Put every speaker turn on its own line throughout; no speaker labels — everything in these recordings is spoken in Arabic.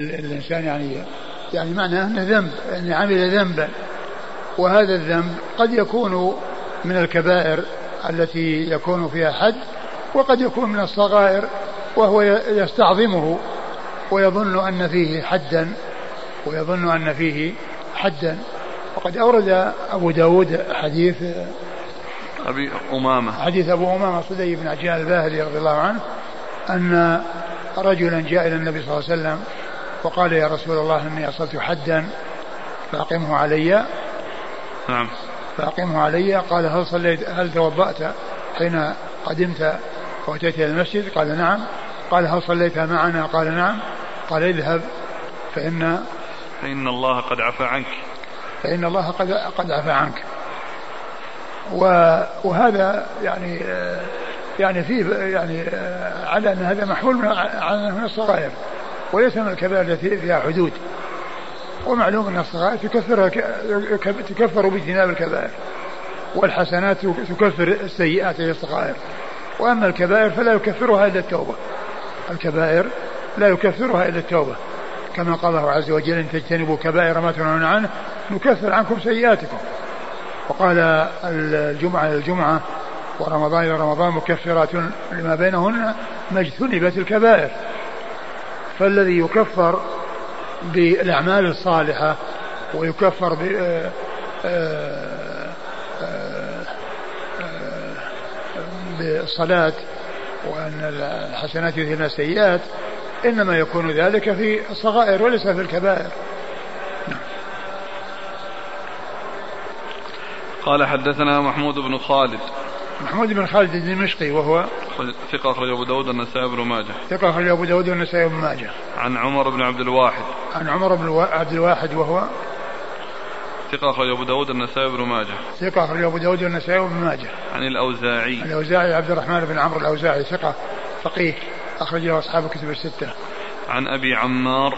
الإنسان يعني يعني معناه أنه ذنب أن عمل ذنبا وهذا الذنب قد يكون من الكبائر التي يكون فيها حد وقد يكون من الصغائر وهو يستعظمه ويظن أن فيه حدا ويظن أن فيه حدا. وقد أورد أبو داود حديث
أبي أمامة.
حديث أبو أمامة صدي بن عجلان الباهلي رضي الله عنه أن رجلا جاء إلى النبي صلى الله عليه وسلم وقال يا رسول الله إني أصلت حدا فأقمه علي.
نعم.
فأقمه علي. قال هل صليت هل توضأت حين قدمت وأتيت إلى المسجد؟ قال نعم. قال هل صليت معنا؟ قال نعم. قال اذهب فإن
فإن الله قد عفى عنك.
فإن الله قد قد عفى عنك. وهذا يعني يعني فيه يعني على أن هذا محمول من على من الصغائر. وليس من الكبائر التي فيها حدود. ومعلوم أن الصغائر تكفر تكفر باجتناب الكبائر والحسنات تكفر السيئات هي الصغائر. وأما الكبائر فلا يكفرها إلا التوبة. الكبائر لا يكفرها إلا التوبة. كما قال الله عز وجل إن تجتنبوا كبائر ما تنهون عنه نكفر عنكم سيئاتكم. وقال الجمعة الجمعة ورمضان إلى رمضان مكفرات لما بينهن ما اجتنبت الكبائر. فالذي يكفر بالأعمال الصالحة ويكفر ب آه، آه، آه، بالصلاة وأن الحسنات يذهبن السيئات إنما يكون ذلك في الصغائر وليس في الكبائر.
قال حدثنا محمود بن خالد.
محمود بن خالد الدمشقي وهو
ثقة أخرج أبو داود النسائي بن ماجه.
ثقة أخرج أبو داود النسائي بن ماجه.
عن عمر بن عبد الواحد.
عن عمر بن عبد الواحد وهو؟
ثقة أخرج أبو داود النسائي بن ماجه.
ثقة أخرج أبو داود النسائي بن ماجه.
عن الأوزاعي.
الأوزاعي عبد الرحمن بن عمرو الأوزاعي ثقة فقيه أخرج له أصحاب الكتب الستة.
عن أبي عمار.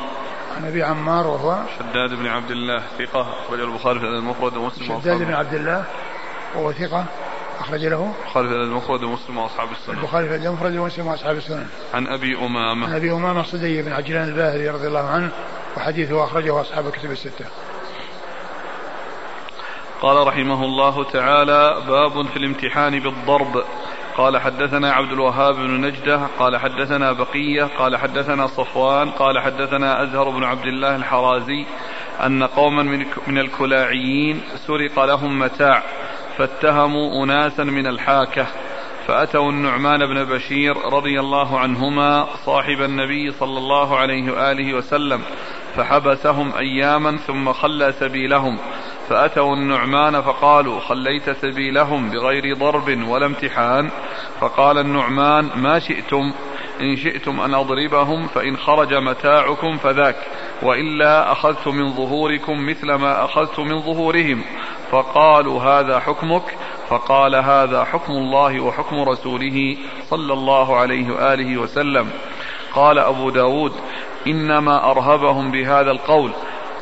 عن أبي عمار وهو؟
شداد بن عبد الله ثقة أخرج البخاري في المفرد ومسلم
شداد بن عبد الله وهو ثقة أخرج له.
البخاري في المفرد ومسلم وأصحاب السنة.
البخاري في المفرد ومسلم وأصحاب السنة.
عن أبي أمامة.
عن أبي أمامة صدي بن عجلان الباهلي رضي الله عنه وحديثه أخرجه أصحاب الكتب الستة.
قال رحمه الله تعالى باب في الامتحان بالضرب. قال حدثنا عبد الوهاب بن نجدة قال حدثنا بقية قال حدثنا صفوان قال حدثنا أزهر بن عبد الله الحرازي أن قوما من الكلاعيين سرق لهم متاع. فاتهموا أناسا من الحاكة فأتوا النعمان بن بشير رضي الله عنهما صاحب النبي صلى الله عليه وآله وسلم فحبسهم أياما ثم خلى سبيلهم فأتوا النعمان فقالوا خليت سبيلهم بغير ضرب ولا امتحان فقال النعمان ما شئتم إن شئتم أن أضربهم فإن خرج متاعكم فذاك وإلا أخذت من ظهوركم مثل ما أخذت من ظهورهم فقالوا هذا حكمك فقال هذا حكم الله وحكم رسوله صلى الله عليه وآله وسلم. قال أبو داود إنما أرهبهم بهذا القول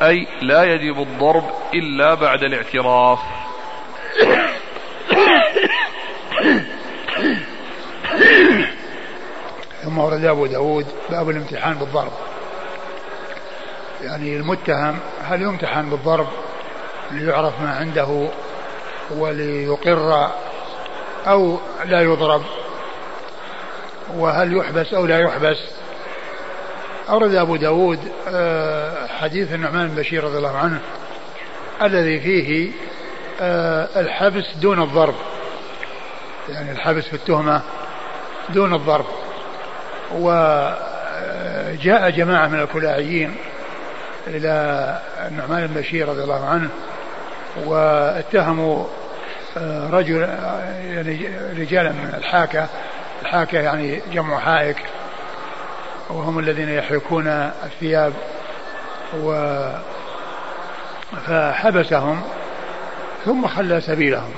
أي لا يجب الضرب إلا بعد الاعتراف.
ثم ورد أبو داود باب الامتحان بالضرب. يعني المتهم هل يمتحن بالضرب؟ ليعرف ما عنده وليقر أو لا يضرب وهل يحبس أو لا يحبس. أورد أبو داود آه، حديث النعمان بن بشير رضي الله عنه الذي فيه آه، الحبس دون الضرب. يعني الحبس في التهمة دون الضرب. وجاء جماعة من الكلاعيين إلى النعمان بن بشير رضي الله عنه واتهموا آه، رجل يعني رجالا من الحاكة. الحاكة يعني جمع حائك. وهم الذين يحركون الثياب. و فحبسهم ثم خلى سبيلهم.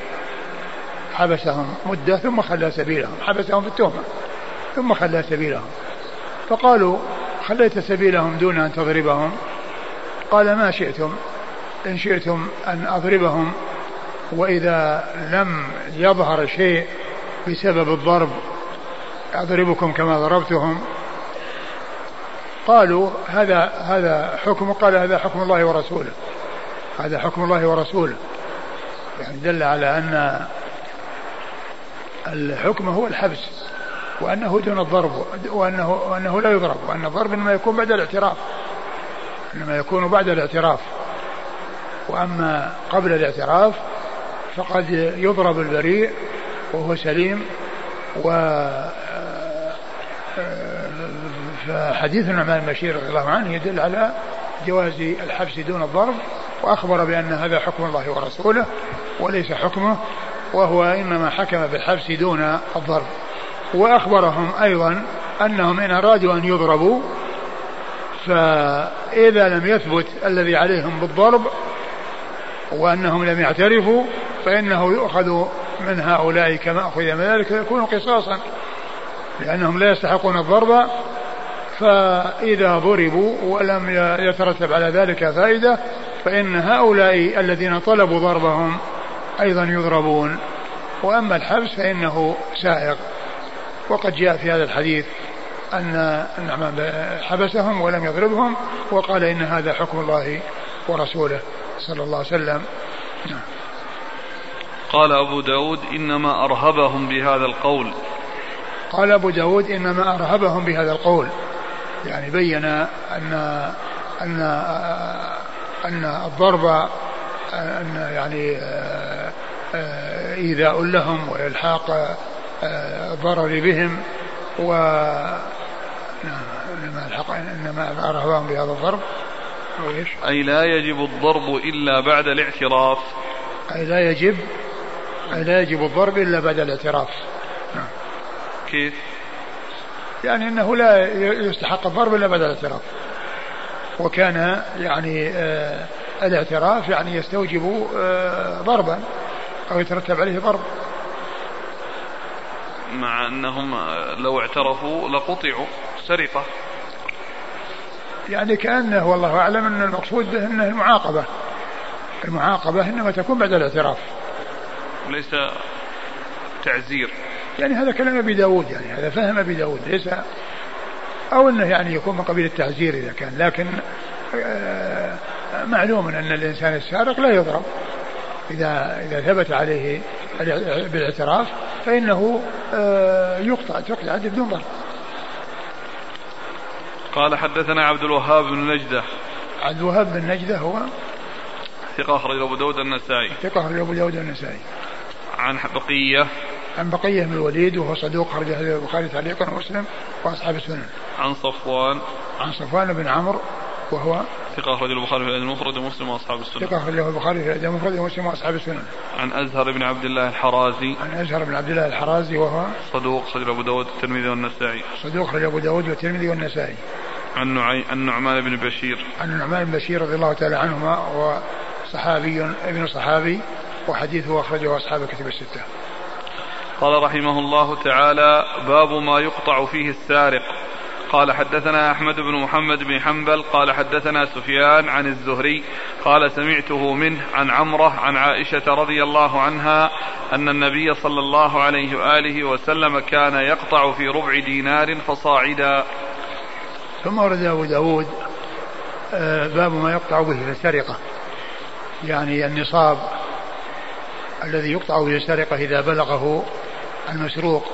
حبسهم مدة ثم خلى سبيلهم. حبسهم في التهمة ثم خلى سبيلهم. فقالوا خليت سبيلهم دون أن تضربهم. قال ما شئتم؟ إن شئتم أن أضربهم وإذا لم يظهر شيء بسبب الضرب أضربكم كما ضربتهم. قالوا هذا هذا حكم قال هذا حكم الله ورسوله. هذا حكم الله ورسوله. يعني دل على أن الحكم هو الحبس وأنه دون الضرب وأنه, وأنه لا يضرب وأن الضرب إنما يكون بعد الاعتراف. إنما يكون بعد الاعتراف. وأما قبل الاعتراف فقد يضرب البريء وهو سليم و فحديث النعمان المشير رضي الله عنه يدل على جواز الحبس دون الضرب وأخبر بأن هذا حكم الله ورسوله وليس حكمه وهو إنما حكم بالحبس دون الضرب. وأخبرهم أيضا أنهم إن أرادوا أن يضربوا فإذا لم يثبت الذي عليهم بالضرب وأنهم لم يعترفوا فإنه يؤخذ من هؤلاء كما أخذ من ذلك يكون قصاصا لأنهم لا يستحقون الضرب فإذا ضربوا ولم يترتب على ذلك فائدة فإن هؤلاء الذين طلبوا ضربهم أيضا يضربون وأما الحبس فإنه سائغ وقد جاء في هذا الحديث أن النعمان حبسهم ولم يضربهم وقال إن هذا حكم الله ورسوله صلى الله عليه وسلم.
قال أبو داود إنما أرهبهم بهذا القول.
قال أبو داود إنما أرهبهم بهذا القول. يعني بين أن أن أن الضرب أن يعني إيذاء لهم وإلحاق الضرر بهم و نعم إنما الحق إنما أرهبهم بهذا الضرب.
وإيش؟ أي لا يجب الضرب إلا بعد الاعتراف
أي لا يجب أي لا يجب الضرب إلا بعد الاعتراف نعم.
كيف؟
يعني أنه لا يستحق الضرب إلا بعد الاعتراف وكان يعني آه الاعتراف يعني يستوجب آه ضربا أو يترتب عليه ضرب
مع أنهم لو اعترفوا لقطعوا سرقة
يعني كأنه والله أعلم أن المقصود به أنه المعاقبة. المعاقبة إنما تكون بعد الاعتراف.
ليس تعزير.
يعني هذا كلام أبي داود يعني هذا فهم أبي داود ليس أو أنه يعني يكون من قبيل التعزير إذا كان لكن آه، معلوم أن الإنسان السارق لا يضرب. إذا إذا ثبت عليه بالاعتراف فإنه آه، يقطع تقطع بدون ضرب
قال حدثنا عبد الوهاب بن نجدة.
عبد الوهاب بن نجدة هو
ثقة أخرج أبو داود النسائي.
ثقة أخرج أبو داود النسائي.
عن بقية.
عن بقية بن الوليد وهو صدوق خرج البخاري تعليقا ومسلم وأصحاب السنن.
عن صفوان.
عن صفوان بن عمرو وهو
ثقة أخرج البخاري في الأدب المفرد ومسلم وأصحاب السنن.
ثقة أخرجه البخاري في الأدب المفرد ومسلم وأصحاب السنن.
عن أزهر بن عبد الله الحرازي.
عن أزهر بن عبد الله الحرازي وهو
صدوق أخرج أبو داود والترمذي والنسائي.
صدوق أخرج أبو داود والترمذي والنسائي.
عن نعي... عن نعمان بن بشير.
عن نعمان بن بشير رضي الله تعالى عنهما هو صحابي ابن صحابي وحديثه أخرجه أصحاب الكتب الستة.
قال رحمه الله تعالى باب ما يقطع فيه السارق. قال حدثنا أحمد بن محمد بن حنبل قال حدثنا سفيان عن الزهري قال سمعته منه عن عمرة عن عائشة رضي الله عنها أن النبي صلى الله عليه وآله وسلم كان يقطع في ربع دينار فصاعدا.
ثم ورد أبو داود آه، باب ما يقطع به في السرقة. يعني النصاب الذي يقطع به السرقة إذا بلغه المسروق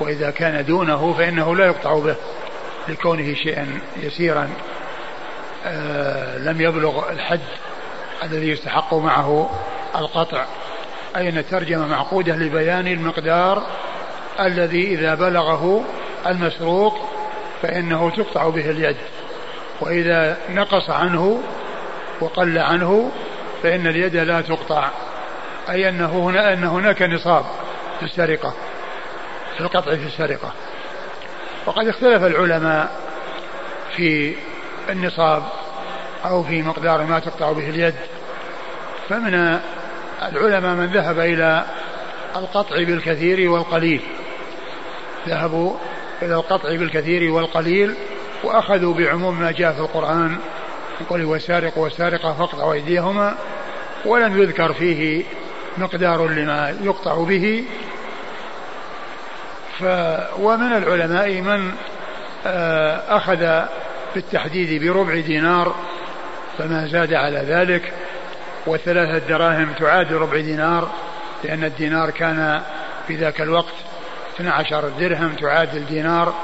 وإذا كان دونه فإنه لا يقطع به لكونه شيئا يسيرا. آه لم يبلغ الحد الذي يستحق معه القطع. أي أن الترجمة معقودة لبيان المقدار الذي إذا بلغه المسروق فإنه تقطع به اليد. وإذا نقص عنه وقل عنه فإن اليد لا تقطع. أي أنه هنا أن هناك نصاب في السرقة في القطع في السرقة. وقد اختلف العلماء في النصاب أو في مقدار ما تقطع به اليد. فمن العلماء من ذهب إلى القطع بالكثير والقليل. ذهبوا إلى القطع بالكثير والقليل وأخذوا بعموم ما جاء في القرآن. يقول والسارق والسارقة فاقطعوا أيديهما ولم يذكر فيه مقدار لما يقطع به. ف ومن العلماء من آه، أخذ بالتحديد بربع دينار فما زاد على ذلك. وثلاثة دراهم تعادل ربع دينار لأن الدينار كان في ذاك الوقت 12 درهم تعادل دينار.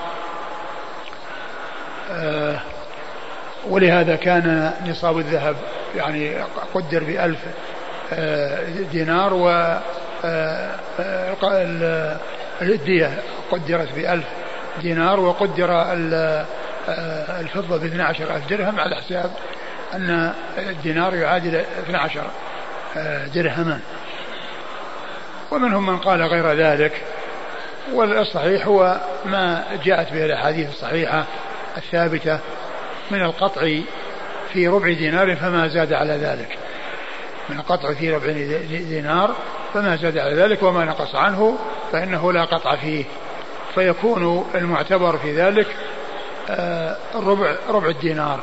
آه ولهذا كان نصاب الذهب يعني قدر بألف آه دينار و آه، الدية قدرت بألف دينار وقدر الفضة ب 12 ألف درهم على حساب أن الدينار يعادل 12 درهما. ومنهم من قال غير ذلك. والصحيح هو ما جاءت به الأحاديث الصحيحة الثابتة من القطع في ربع دينار فما زاد على ذلك. من القطع في ربع دينار فما زاد على ذلك وما نقص عنه فإنه لا قطع فيه. فيكون المعتبر في ذلك آه، ربع ربع الدينار.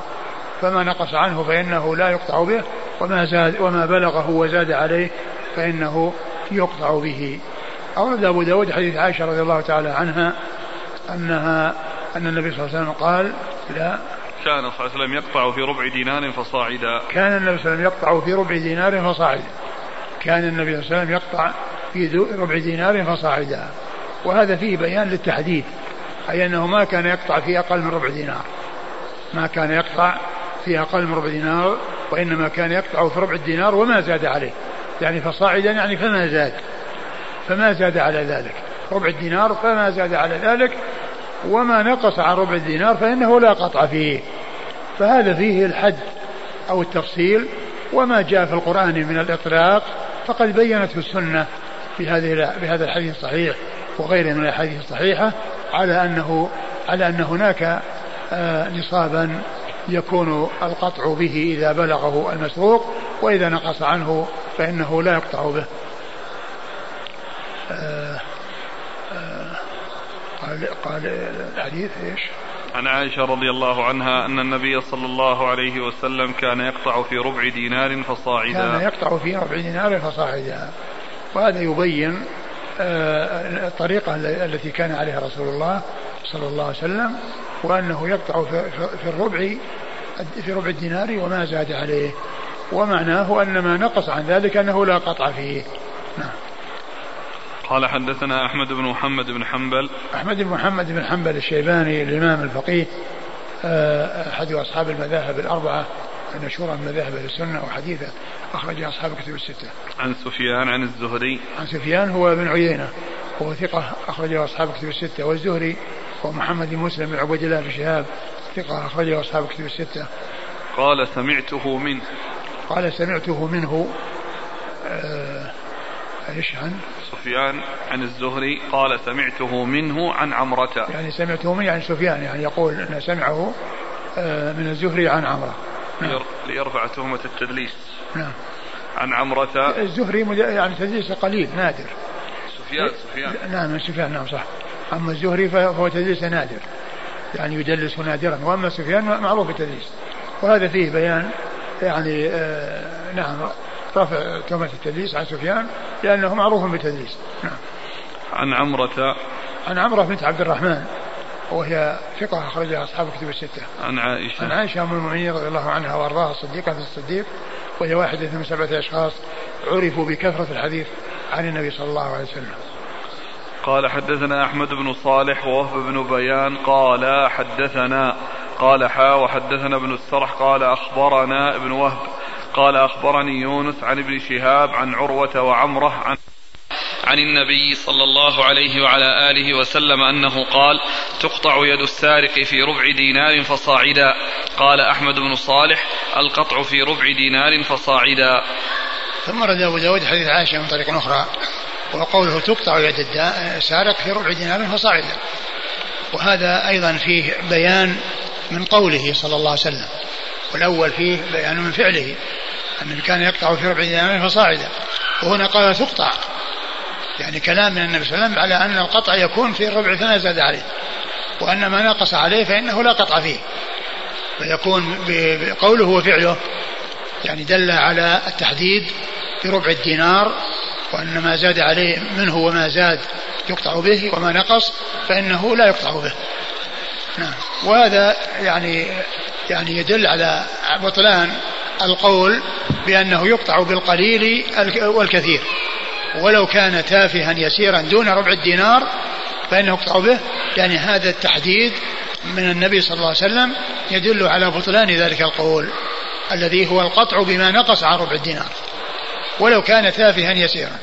فما نقص عنه فإنه لا يقطع به وما زاد وما بلغه وزاد عليه فإنه يقطع به. أورد أبو داود حديث عائشة رضي الله تعالى عنها أنها أن النبي صلى الله عليه وسلم قال لا.
كان صلى الله عليه وسلم يقطع في ربع دينار فصاعدا.
كان النبي صلى الله عليه وسلم يقطع في ربع دينار فصاعدا. كان النبي صلى الله عليه وسلم يقطع في ربع دينار فصاعدا. وهذا فيه بيان للتحديد أي أنه ما كان يقطع في أقل من ربع دينار. ما كان يقطع في أقل من ربع دينار وإنما كان يقطع في ربع الدينار وما زاد عليه. يعني فصاعدا يعني فما زاد. فما زاد على ذلك. ربع الدينار فما زاد على ذلك. وما نقص عن ربع الدينار فإنه لا قطع فيه. فهذا فيه الحد أو التفصيل. وما جاء في القرآن من الإطلاق فقد بينته السنة بهذه بهذا الحديث الصحيح وغيره من الأحاديث الصحيحة على أنه على أن هناك آه، نصابا يكون القطع به إذا بلغه المسروق وإذا نقص عنه فإنه لا يقطع به. قال قال الحديث إيش؟
عن عائشة رضي الله عنها أن النبي صلى الله عليه وسلم كان يقطع في ربع دينار فصاعدا.
كان يقطع في ربع دينار فصاعدا. وهذا يبين آه، الطريقة التي كان عليها رسول الله صلى الله عليه وسلم وأنه يقطع في الربع في ربع الدينار وما زاد عليه. ومعناه أن ما نقص عن ذلك أنه لا قطع فيه. نعم.
قال حدثنا أحمد بن محمد بن حنبل
أحمد بن محمد بن حنبل الشيباني الإمام الفقيه آه، أحد أصحاب المذاهب الأربعة المشهورة من مذاهب السنة وحديثة أخرج أصحاب الكتب الستة.
عن سفيان عن الزهري.
عن سفيان هو ابن عيينة وهو ثقة أخرجه أصحاب الكتب الستة والزهري هو محمد بن مسلم بن عبد الله بن شهاب ثقة أخرجه أصحاب الكتب الستة.
قال سمعته منه.
قال سمعته منه آه إيش عن؟
سفيان عن الزهري قال سمعته منه عن عمرة.
يعني سمعته منه يعني سفيان يعني يقول أن سمعه آه، من الزهري عن عمرة.
نعم. ليرفع تهمة التدليس.
نعم.
عن عمرة.
الزهري يعني تدليس قليل نادر.
سفيان سفيان.
نعم من سفيان نعم صح. أما الزهري فهو تدليس نادر. يعني يدلس نادرا. وأما سفيان معروف التدليس وهذا فيه بيان يعني آه نعم رفع تهمة التدليس عن سفيان. لأنه معروف بالتدليس نعم
عن عمرة
عن عمرة بنت عبد الرحمن وهي ثقة أخرجها أصحاب الكتب الستة.
عن عائشة.
عن عائشة أم المؤمنين رضي الله عنها وأرضاها الصديقة في الصديق وهي واحدة من سبعة أشخاص عرفوا بكثرة الحديث عن النبي صلى الله عليه وسلم.
قال حدثنا أحمد بن صالح ووهب بن بيان قال حدثنا قال حا وحدثنا ابن السرح قال أخبرنا ابن وهب قال أخبرني يونس عن ابن شهاب عن عروة وعمرة عن عن النبي صلى الله عليه وعلى آله وسلم أنه قال تقطع يد السارق في ربع دينار فصاعدا. قال أحمد بن صالح القطع في ربع دينار فصاعدا.
ثم رد أبو داود حديث عائشة من طريق أخرى وقوله تقطع يد السارق في ربع دينار فصاعدا. وهذا أيضا فيه بيان من قوله صلى الله عليه وسلم. والأول فيه بيان من فعله. النبي كان يقطع في ربع دينار فصاعدا وهنا قال تقطع. يعني كلام من النبي صلى الله عليه وسلم على أن القطع يكون في الربع فما زاد عليه. وأن ما نقص عليه فإنه لا قطع فيه. فيكون بقوله وفعله. يعني دل على التحديد بربع الدينار. وأن ما زاد عليه منه وما زاد يقطع به وما نقص فإنه لا يقطع به. نعم. وهذا يعني يعني يدل على بطلان القول بأنه يقطع بالقليل والكثير. ولو كان تافها يسيرا دون ربع الدينار فإنه يقطع به. يعني هذا التحديد من النبي صلى الله عليه وسلم يدل على بطلان ذلك القول الذي هو القطع بما نقص عن ربع الدينار. ولو كان تافها يسيرا.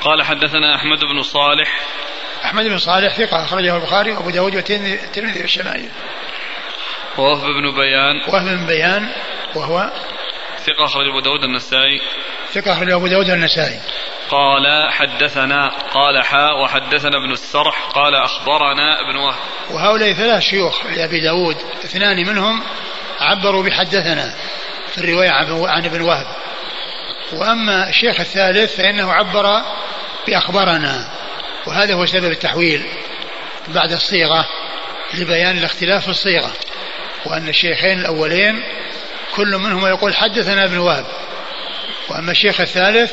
قال حدثنا أحمد بن صالح
أحمد بن صالح ثقة أخرجه البخاري وأبو داود والترمذي والشمائل.
ووهب بن بيان.
وهب بن بيان وهو
ثقة أخرج أبو داود النسائي
ثقة أخرج أبو داود النسائي
قال حدثنا قال حاء وحدثنا ابن السرح قال أخبرنا ابن وهب.
وهؤلاء ثلاث شيوخ لأبي داود اثنان منهم عبروا بحدثنا في الرواية عن ابن وهب. وأما الشيخ الثالث فإنه عبر بأخبرنا. وهذا هو سبب التحويل بعد الصيغة لبيان الاختلاف في الصيغة وأن الشيخين الأولين كل منهما يقول حدثنا ابن وهب وأما الشيخ الثالث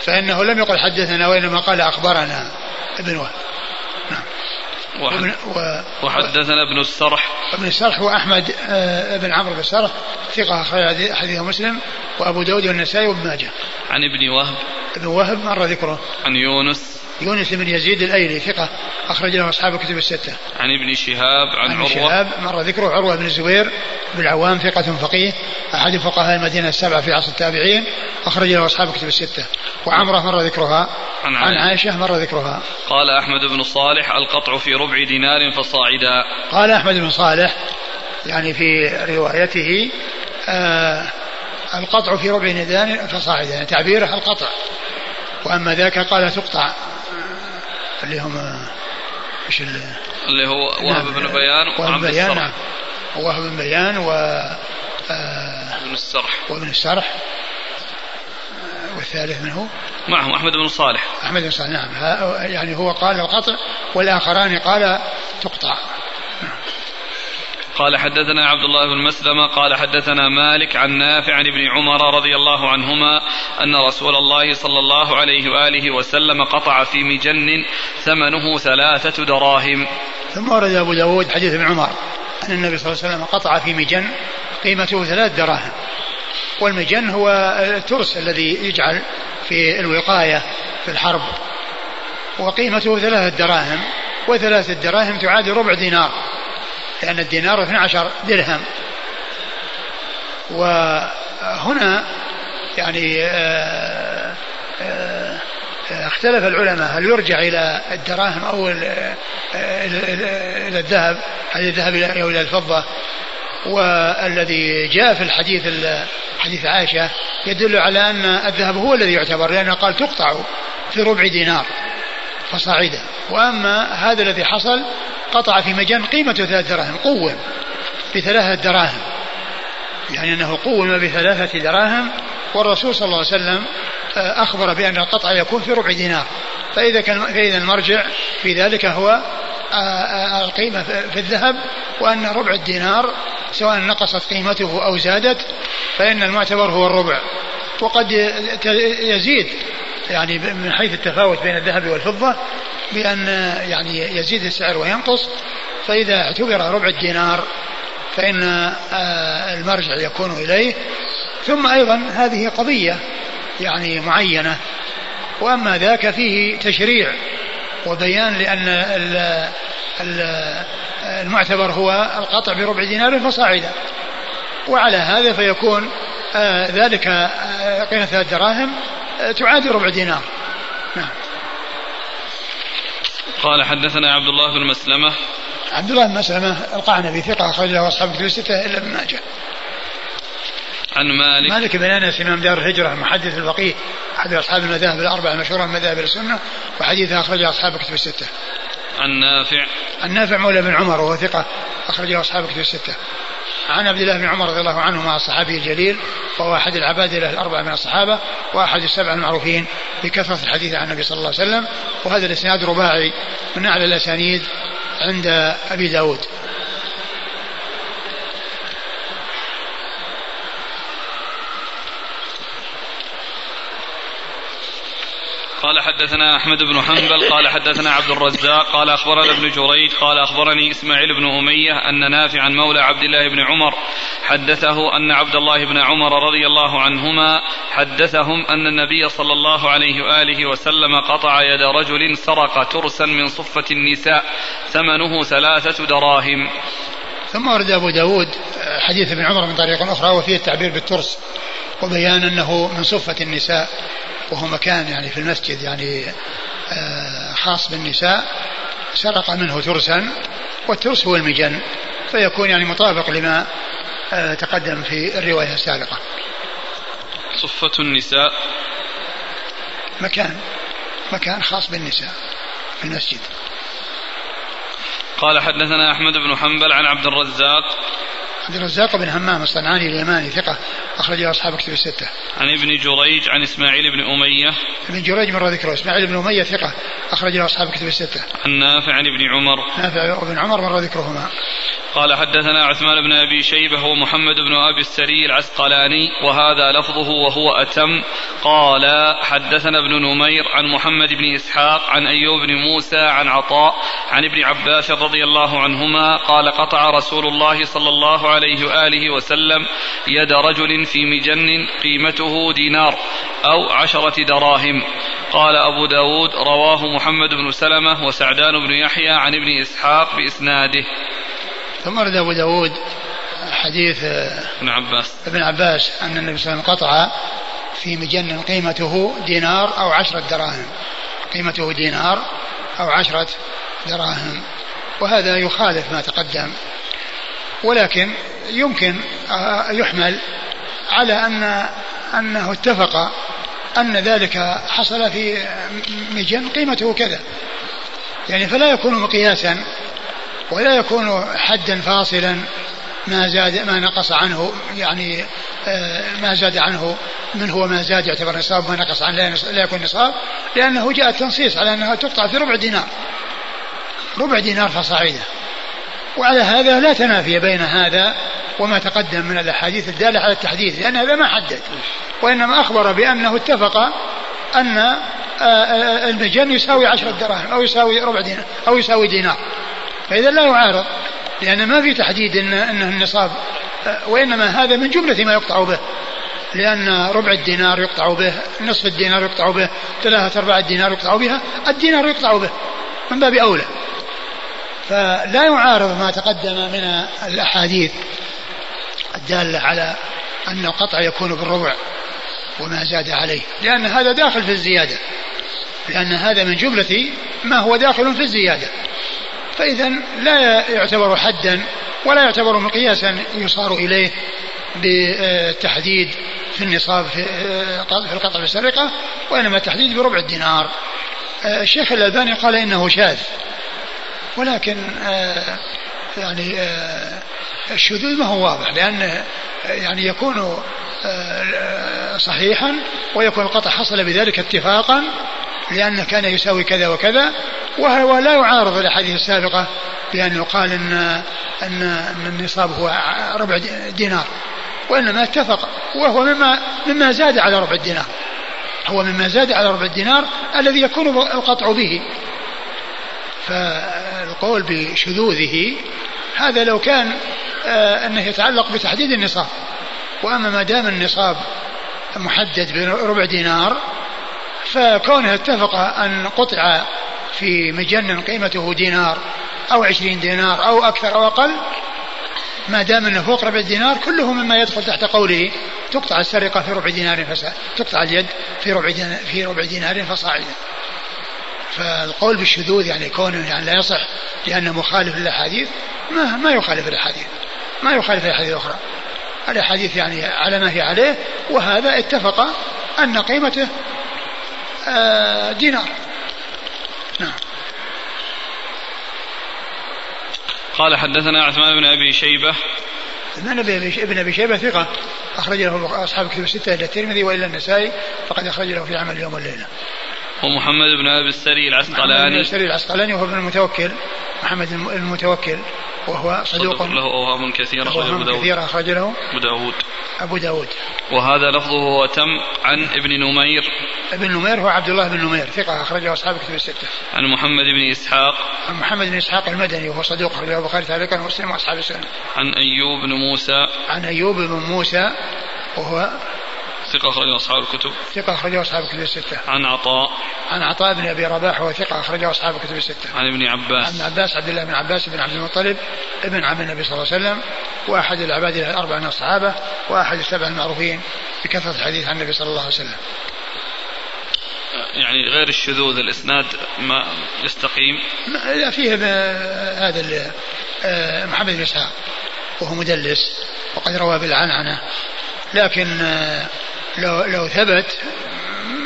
فإنه لم يقل حدثنا وإنما قال أخبرنا ابن وهب. نعم.
وحد. وحدثنا ابن السرح.
ابن السرح هو أحمد آه، بن عمرو بن السرح ثقة أخرج حديث مسلم وأبو داود والنسائي وابن ماجه.
عن ابن وهب.
ابن وهب مر ذكره.
عن يونس.
يونس بن يزيد الأيلي ثقة أخرج له أصحاب الكتب الستة.
عن ابن شهاب عن, عن عروة
شهاب مر ذكره عروة بن الزبير بن عوام ثقة فقيه أحد فقهاء المدينة السبعة في عصر التابعين أخرج له أصحاب الكتب الستة. وعمرة مر ذكرها عن, عن عائشة مر ذكرها.
قال أحمد بن صالح القطع في ربع دينار فصاعدا.
قال أحمد بن صالح يعني في روايته آه القطع في ربع دينار فصاعدا يعني تعبيره القطع وأما ذاك قال تقطع اللي هم إيش
اللي هو وهب بن بيان
وهب بن بيان نعم وهب بن بيان و آه
ابن السرح
وابن السرح والثالث من هو؟
معهم أحمد بن صالح.
أحمد بن صالح نعم. يعني هو قال القطع والآخران قال تقطع.
قال حدثنا عبد الله بن مسلمة قال حدثنا مالك عن نافع عن ابن عمر رضي الله عنهما أن رسول الله صلى الله عليه وآله وسلم قطع في مجن ثمنه ثلاثة دراهم.
ثم ورد أبو داود حديث ابن عمر أن النبي صلى الله عليه وسلم قطع في مجن قيمته ثلاث دراهم. والمجن هو الترس الذي يجعل في الوقاية في الحرب. وقيمته ثلاثة دراهم وثلاثة دراهم تعادل ربع دينار. لأن الدينار 12 درهم. وهنا يعني آه، آه، اختلف العلماء هل يرجع إلى الدراهم أو إلى الذهب هل الذهب أو إلى الفضة. والذي جاء في الحديث حديث عائشة يدل على أن الذهب هو الذي يعتبر لأنه قال تقطع في ربع دينار. فصاعدا. وأما هذا الذي حصل قطع في مجان قيمته ثلاث دراهم قوم بثلاثة دراهم. يعني أنه قوم بثلاثة دراهم والرسول صلى الله عليه وسلم آه، أخبر بأن القطع يكون في ربع دينار. فإذا كان فإذا المرجع في ذلك هو آه، آه، القيمة في الذهب وأن ربع الدينار سواء نقصت قيمته أو زادت فإن المعتبر هو الربع. وقد يزيد يعني من حيث التفاوت بين الذهب والفضة بأن يعني يزيد السعر وينقص. فإذا اعتبر ربع الدينار فإن آه، المرجع يكون إليه. ثم أيضا هذه قضية يعني معينة. وأما ذاك فيه تشريع وبيان لأن المعتبر هو القطع بربع دينار فصاعدا وعلى هذا فيكون آه، ذلك آه، قيمة ثلاث دراهم. تعادل ربع دينار. نعم.
قال حدثنا عبد الله بن مسلمة.
عبد الله بن مسلمة القعنبي ثقة أخرج له أصحاب الكتب الستة إلا ابن ماجه.
عن مالك.
مالك بن أنس إمام دار الهجرة المحدث الفقيه أحد أصحاب المذاهب الأربعة المشهورة من مذاهب السنة وحديثه أخرجه أصحاب الكتب الستة.
عن نافع.
عن نافع مولى بن عمر وهو ثقة أخرجه أصحاب الكتب الستة. عن عبد الله بن عمر رضي الله عنهما الصحابي الجليل وهو أحد العبادلة الأربعة من الصحابة وأحد السبع المعروفين بكثرة الحديث عن النبي صلى الله عليه وسلم وهذا الإسناد رباعي من أعلى الأسانيد عند أبي داود.
قال حدثنا أحمد بن حنبل قال حدثنا عبد الرزاق قال أخبرنا ابن جريج قال أخبرني إسماعيل بن أمية أن نافعا مولى عبد الله بن عمر حدثه أن عبد الله بن عمر رضي الله عنهما حدثهم أن النبي صلى الله عليه وآله وسلم قطع يد رجل سرق ترسا من صفة النساء ثمنه ثلاثة دراهم.
ثم ورد أبو داود حديث ابن عمر من طريق أخرى وفيه التعبير بالترس وبيان أنه من صفة النساء. وهو مكان يعني في المسجد يعني آه، خاص بالنساء سرق منه ترسا والترس هو المجن فيكون يعني مطابق لما آه، تقدم في الرواية السابقة.
صفة النساء.
مكان مكان خاص بالنساء في المسجد.
قال حدثنا أحمد بن حنبل عن عبد الرزاق
عبد الرزاق بن همام الصنعاني اليماني ثقة أخرج له أصحاب كتب الستة.
عن ابن جريج عن إسماعيل بن أمية.
ابن جريج مر ذكره إسماعيل بن أمية ثقة أخرج له أصحاب كتب الستة.
عن نافع عن ابن عمر.
نافع بن عمر مر ذكرهما.
قال حدثنا عثمان بن أبي شيبة ومحمد بن أبي السري العسقلاني وهذا لفظه وهو أتم. قال حدثنا ابن نمير عن محمد بن إسحاق عن أيوب بن موسى عن عطاء عن ابن عباس رضي الله عنهما قال قطع رسول الله صلى الله عليه وآله وسلم يد رجل في مجن قيمته دينار أو عشرة دراهم. قال أبو داود رواه محمد بن سلمة وسعدان بن يحيى عن ابن إسحاق بإسناده.
ثم ورد أبو داود حديث
ابن عباس.
ابن عباس أن النبي صلى الله عليه وسلم قطع في مجن قيمته دينار أو عشرة دراهم. قيمته دينار أو عشرة دراهم. وهذا يخالف ما تقدم. ولكن يمكن يحمل على أن أنه اتفق أن ذلك حصل في مجن قيمته كذا. يعني فلا يكون مقياسا ولا يكون حدا فاصلا ما زاد ما نقص عنه يعني آه، ما زاد عنه من هو ما زاد يعتبر نصاب ما نقص عنه لا يكون نصاب لأنه جاء التنصيص على أنها تقطع في ربع دينار. ربع دينار فصاعدا وعلى هذا لا تنافي بين هذا وما تقدم من الأحاديث الدالة على التحديد لأن هذا ما حدد. وإنما أخبر بأنه اتفق أن آه، آه، المجن يساوي عشرة دراهم أو يساوي ربع دينار أو يساوي دينار. فإذا لا يعارض لأن ما في تحديد إن أنه النصاب وإنما هذا من جملة ما يقطع به. لأن ربع الدينار يقطع به نصف الدينار يقطع به ثلاثة أرباع الدينار يقطع بها الدينار يقطع به من باب أولى. فلا يعارض ما تقدم من الأحاديث الدالة على أن القطع يكون بالربع وما زاد عليه. لأن هذا داخل في الزيادة. لأن هذا من جملة ما هو داخل في الزيادة. فإذا لا يعتبر حدا ولا يعتبر مقياسا يصار إليه بالتحديد في النصاب في في القطع بالسرقة وإنما التحديد بربع الدينار. الشيخ الألباني قال إنه شاذ ولكن يعني الشذوذ ما هو واضح لأن يعني يكون صحيحا ويكون القطع حصل بذلك اتفاقا لأنه كان يساوي كذا وكذا وهو لا يعارض الأحاديث السابقة بأن يقال أن أن أن النصاب هو ربع دينار وإنما اتفق وهو مما مما زاد على ربع الدينار هو مما زاد على ربع الدينار الذي يكون القطع به. فالقول بشذوذه هذا لو كان آه، أنه يتعلق بتحديد النصاب وأما ما دام النصاب محدد بربع دينار فكونه اتفق أن قطع في مجن قيمته دينار أو عشرين دينار أو أكثر أو أقل ما دام أنه فوق ربع دينار كله مما يدخل تحت قوله تقطع السرقة في ربع دينار فسا تقطع اليد في ربع دينار في ربع دينار فصاعدا. فالقول بالشذوذ يعني كونه يعني لا يصح لأنه مخالف للأحاديث ما ما يخالف الأحاديث ما يخالف الأحاديث الأخرى الأحاديث يعني على ما هي عليه وهذا اتفق أن قيمته دينار. نعم.
قال حدثنا عثمان بن أبي شيبة.
عثمان بن أبي شيبة ثقة. أخرج له أصحاب كتب الستة إلى الترمذي وإلى النسائي فقد أخرج له في عمل اليوم والليله.
ومحمد بن أبي السري العسقلاني. محمد
بن السري العسقلاني وهو ابن المتوكل. محمد المتوكل. وهو صدوق
له أوهام كثيرة
اخرج أبو كثيرة اخرج له
أبو داود
أبو داود
وهذا لفظه وتم عن ابن نمير
بن نمير هو عبد الله بن نمير ثقة أخرجه أصحاب كتب الستة.
عن محمد بن إسحاق.
عن محمد بن إسحاق المدني وهو صدوق أخرجه البخاري تعليقا ومسلم وأصحاب السنة.
عن أيوب بن موسى.
عن أيوب بن موسى وهو
ثقة أخرجه أصحاب الكتب.
ثقة أخرجه أصحاب الكتب الستة.
عن عطاء.
عن عطاء بن أبي رباح وهو ثقة أخرجه أصحاب الكتب الستة.
عن ابن عباس.
عن عباس عبد الله بن عباس بن عبد المطلب ابن عم النبي صلى الله عليه وسلم وأحد العباد الأربعة من الصحابة وأحد السبع المعروفين بكثرة الحديث عن النبي صلى الله عليه وسلم.
يعني غير الشذوذ الإسناد ما يستقيم
لا فيه هذا آه، محمد بن إسحاق وهو مدلس وقد روى بالعنعنة لكن آه، لو لو ثبت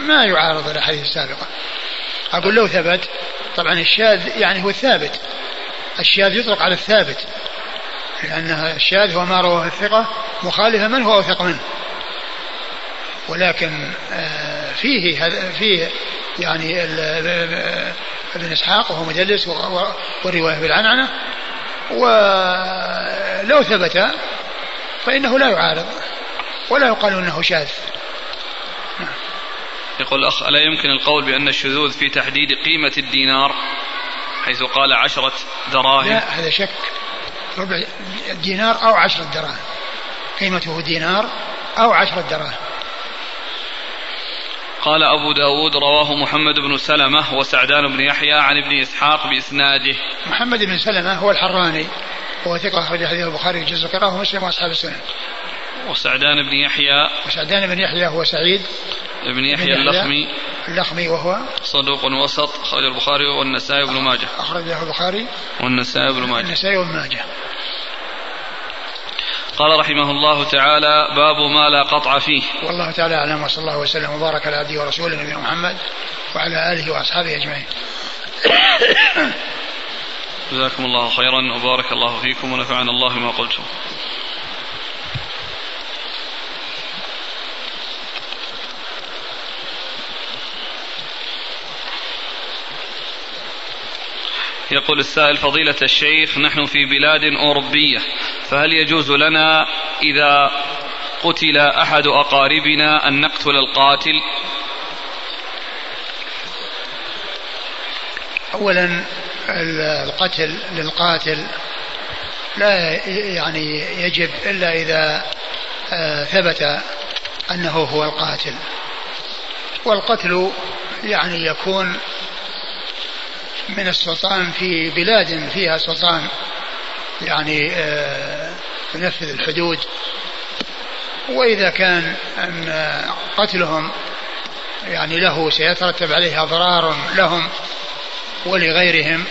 ما يعارض الأحاديث السابقة. أقول لو ثبت طبعا الشاذ يعني هو الثابت. الشاذ يطلق على الثابت لأن الشاذ هو ما رواه الثقة مخالفا من هو أوثق منه. ولكن آه، فيه فيه يعني ابن إسحاق وهو مدلس والرواية بالعنعنه ولو ثبت فإنه لا يعارض ولا يقال إنه شاذ.
يقول الأخ ألا يمكن القول بأن الشذوذ في تحديد قيمة الدينار؟ حيث قال عشرة دراهم.
لا هذا شك. ربع دينار أو عشرة دراهم. قيمته دينار أو عشرة دراهم.
قال أبو داود رواه محمد بن سلمة وسعدان بن يحيى عن ابن إسحاق بإسناده.
محمد بن سلمة هو الحراني هو ثقة أخرج حديث البخاري جزء قراه مسلم وأصحاب السنن
وسعدان بن يحيى.
وسعدان بن يحيى هو سعيد.
بن يحيى اللخمي.
اللخمي وهو
صدوق وسط أخرج البخاري والنسائي بن ماجه.
أخرجه البخاري
والنسائي بن ماجه.
النسائي وابن ماجه.
قال رحمه الله تعالى باب ما لا قطع فيه.
والله تعالى أعلم وصلى الله وسلم وبارك على عبده ورسوله نبينا محمد وعلى آله وأصحابه أجمعين.
جزاكم الله خيرا وبارك الله فيكم ونفعنا الله ما قلتم. يقول السائل فضيلة الشيخ نحن في بلاد أوروبية فهل يجوز لنا إذا قتل أحد أقاربنا أن نقتل القاتل؟
أولا القتل للقاتل لا يعني يجب إلا إذا آه، ثبت أنه هو القاتل. والقتل يعني يكون من السلطان في بلاد فيها سلطان يعني آه، ينفذ الحدود. وإذا كان أن قتلهم يعني له سيترتب عليه أضرار لهم ولغيرهم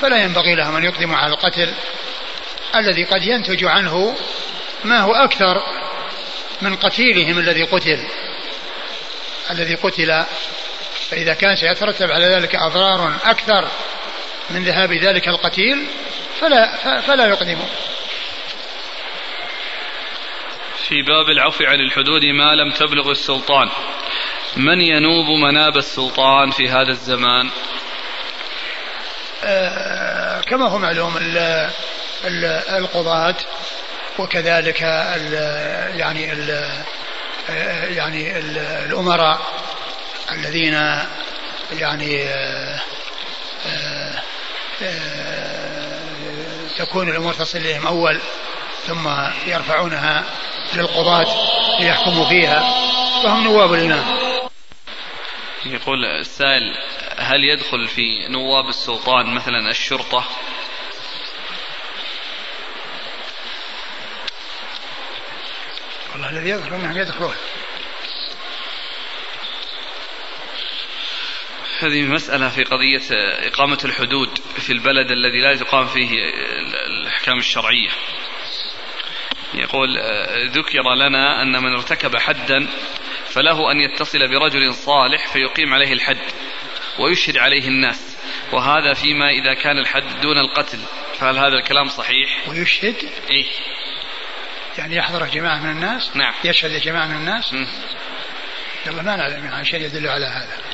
فلا ينبغي لهم أن يقدموا على القتل. الذي قد ينتج عنه ما هو أكثر من قتيلهم الذي قتل الذي قتل فإذا كان سيترتب على ذلك أضرار أكثر من ذهاب ذلك القتيل فلا فلا يقدموا
في باب العفو عن الحدود ما لم تبلغ السلطان. من ينوب مناب السلطان في هذا الزمان؟
آه كما هو معلوم القضاة وكذلك ال يعني ال آه، يعني الأمراء الذين يعني آه، آه، تكون الأمور تصل إليهم أول ثم يرفعونها للقضاة ليحكموا فيها فهم نواب الإمام.
يقول السائل هل يدخل في نواب السلطان مثلا الشرطة؟
والله الذي يدخل إنهم يدخلون.
هذه مسألة في قضية إقامة الحدود في البلد الذي لا تقام فيه الأحكام الشرعية. يقول ذكر لنا أن من ارتكب حدا فله أن يتصل برجل صالح فيقيم عليه الحد ويشهد عليه الناس. وهذا فيما إذا كان الحد دون القتل. فهل هذا الكلام صحيح؟
ويشهد؟
إيه.
يعني يحضره جماعة من الناس؟
نعم.
يشهد جماعة من الناس؟ يلا ما نعلم عن شيء يدل على هذا.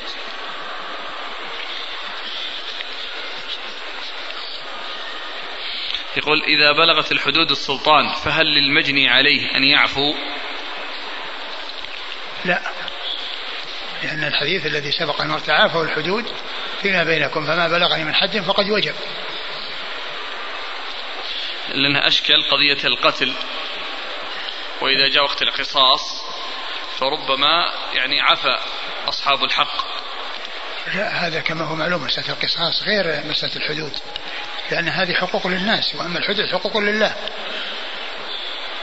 يقول إذا بلغت الحدود السلطان فهل للمجني عليه أن يعفو؟
لا. لأن الحديث الذي سبق أن تعافوا الحدود فيما بينكم فما بلغني من حد فقد وجب.
لأنها أشكل قضية القتل وإذا جاء وقت القصاص فربما يعني عفى أصحاب الحق.
لا هذا كما هو معلوم مسألة القصاص غير مسألة الحدود. لأن هذه حقوق للناس وأما الحدود حقوق لله.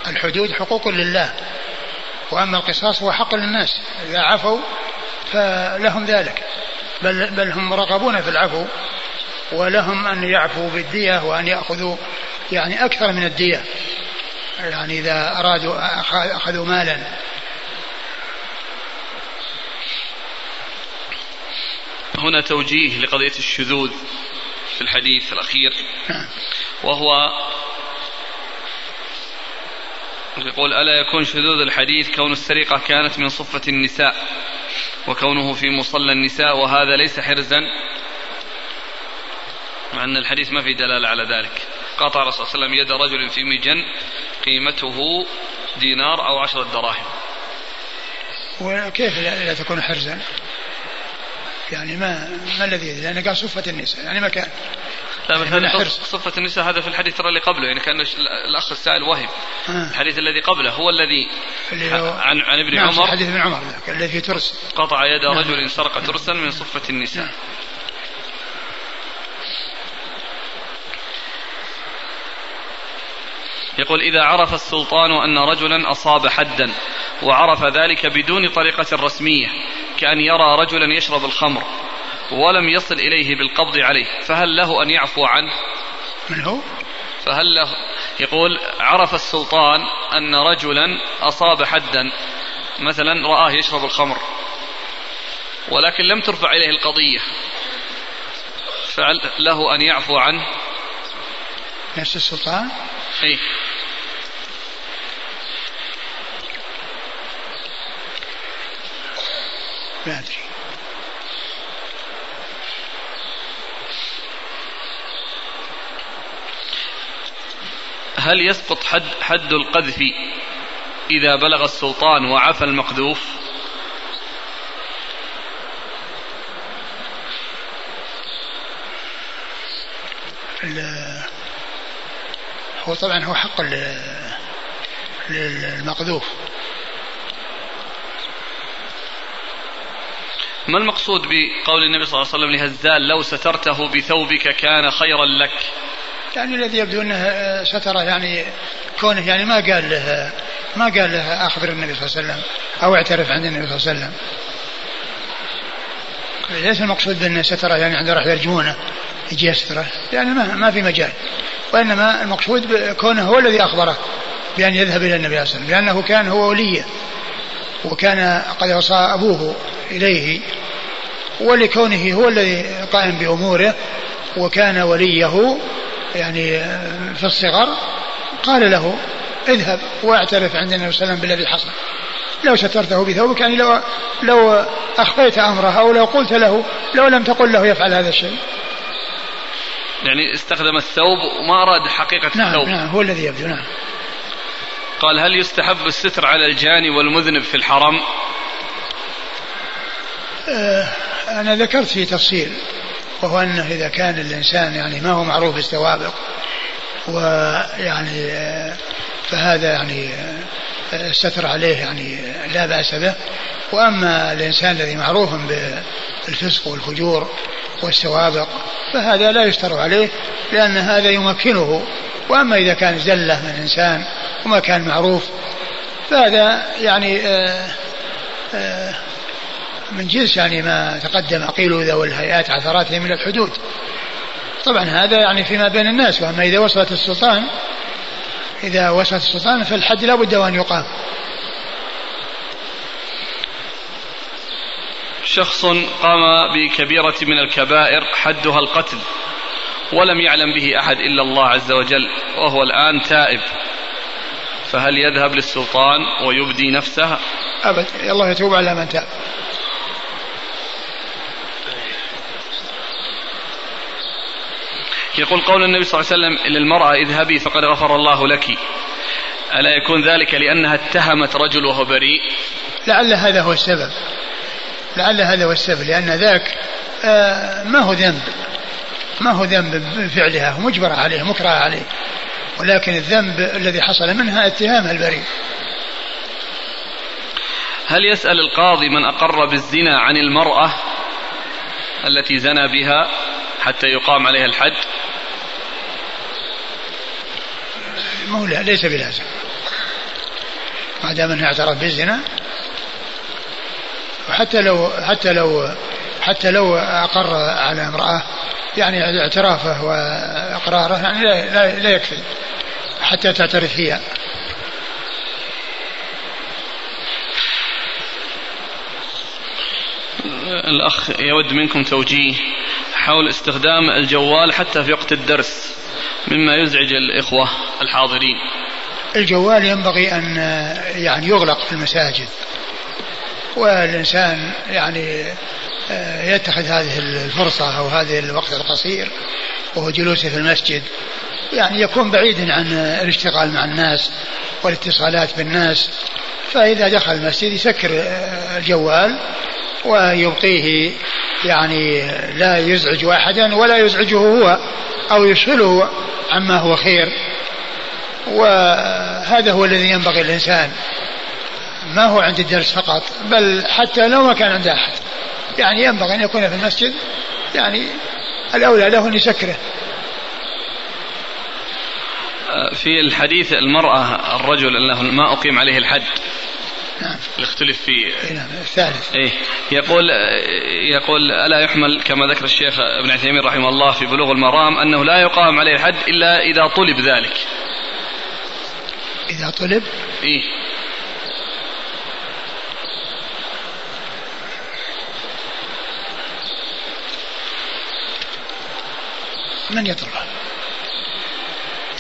الحدود حقوق لله. وأما القصاص هو حق للناس. إذا عفوا فلهم ذلك. بل, بل هم مرغبون في العفو ولهم أن يعفوا بالدية وأن يأخذوا يعني أكثر من الدية. يعني إذا أرادوا أخذوا مالا.
هنا توجيه لقضية الشذوذ. في الحديث الأخير نعم. وهو يقول ألا يكون شذوذ الحديث كون السرقة كانت من صفة النساء وكونه في مصلى النساء وهذا ليس حرزا مع أن الحديث ما في دلالة على ذلك. قطع الرسول صلى الله عليه وسلم يد رجل في مجن قيمته دينار أو عشرة دراهم.
وكيف لا تكون حرزا؟ يعني ما ما الذي لأنه قال صفة النساء يعني مكان
لا مثلا يعني صفة النساء هذا في الحديث ترى اللي قبله يعني كان الأخ السائل وهم آه. الحديث الذي قبله هو الذي عن عن ابن نعم عمر
حديث ابن عمر الذي في ترس
قطع يد نعم. رجل سرق ترسا من صفة النساء نعم. يقول إذا عرف السلطان أن رجلا أصاب حدا وعرف ذلك بدون طريقة رسمية كأن يرى رجلا يشرب الخمر ولم يصل إليه بالقبض عليه فهل له أن يعفو عنه؟
من هو؟
فهل له؟ يقول عرف السلطان أن رجلا أصاب حدا مثلا رآه يشرب الخمر ولكن لم ترفع إليه القضية فله أن يعفو عنه؟
نفس السلطان
أي
ما أدري
هل يسقط حد حد القذف إذا بلغ السلطان وعفى المقذوف؟
هو طبعا هو حق للمقذوف.
ما المقصود بقول النبي صلى الله عليه وسلم لهزال لو سترته بثوبك كان خيرا لك؟
يعني الذي يبدو أنه ستره يعني كونه يعني ما قال له ما قال له اخبر النبي صلى الله عليه وسلم أو اعترف عند النبي صلى الله عليه وسلم. ليس المقصود بأنه ستره يعني عنده راح يرجمونه يجي يستره يعني ما, ما في مجال. وإنما المقصود كونه هو الذي أخبره بأن يذهب إلى النبي صلى الله عليه وسلم لأنه كان هو وليه. وكان قد وصى أبوه إليه ولكونه هو الذي قائم بأموره وكان وليه يعني في الصغر قال له اذهب واعترف عند النبي صلى الله عليه وسلم بالذي حصل. لو سترته بثوبك يعني لو لو أخفيت أمره أو لو قلت له لو لم تقل له يفعل هذا الشيء.
يعني استخدم الثوب وما أراد حقيقة
نعم
الثوب.
نعم هو الذي يبدو نعم.
قال هل يستحب الستر على الجاني والمذنب في الحرم؟
آه أنا ذكرت في تفصيل وهو أنه إذا كان الإنسان يعني ما هو معروف بالسوابق ويعني آه، فهذا يعني آه، الستر عليه يعني لا بأس به. وأما الإنسان الذي معروف بالفسق والفجور والسوابق فهذا لا يستر عليه لأن هذا يمكنه وأما إذا كان زلة من إنسان وما كان معروف فهذا يعني آآ آآ من جنس يعني ما تقدم قيل ذوي الهيئات عثراتهم من الحدود. طبعا هذا يعني فيما بين الناس وأما إذا وصلت السلطان إذا وصلت السلطان فالحد لا بد وأن يقام.
شخص قام بكبيرة من الكبائر حدها القتل. ولم يعلم به أحد إلا الله عز وجل وهو الآن تائب. فهل يذهب للسلطان ويبدي نفسه؟
أبد. الله يتوب على من تاب.
يقول قول النبي صلى الله عليه وسلم للمرأة اذهبي فقد غفر الله لك. ألا يكون ذلك لأنها اتهمت رجل وهو بريء؟
لعل هذا هو السبب. لعل هذا هو السبب لأن ذاك آه، ما هو ذنب. ما هو ذنب بفعلها مجبرة عليه مكره عليه. ولكن الذنب الذي حصل منها اتهامها البريء.
هل يسأل القاضي من أقر بالزنا عن المرأة التي زنى بها حتى يقام عليها الحد؟
مولى ليس بلازم ما دام أنه اعترف بالزنا وحتى لو حتى لو حتى لو أقر على امرأة يعني اعترافه وإقراره يعني لا, لا, لا يكفي حتى تعترف هي
الأخ يود منكم توجيه حول استخدام الجوال حتى في وقت الدرس مما يزعج الإخوة الحاضرين.
الجوال ينبغي أن يعني يغلق في المساجد والإنسان يعني يتخذ هذه الفرصة أو هذه الوقت القصير وهو جلوسه في المسجد. يعني يكون بعيدا عن الاشتغال مع الناس والاتصالات بالناس. فإذا دخل المسجد يسكر آه، الجوال ويبقيه يعني لا يزعج أحدا ولا يزعجه هو أو يشغله عما هو خير. وهذا هو الذي ينبغي الإنسان ما هو عند الدرس فقط بل حتى لو ما كان عند أحد. يعني ينبغي أن يكون في المسجد يعني الأولى له أن يسكره
في الحديث المرأة الرجل أنه ما أقيم عليه الحد. نعم. اختلف فيه.
نعم الثالث.
إيه. يقول يقول ألا يحمل كما ذكر الشيخ ابن عثيمين رحمه الله في بلوغ المرام أنه لا يقام عليه الحد إلا إذا طلب ذلك.
إذا طلب؟
إيه.
من يطلبها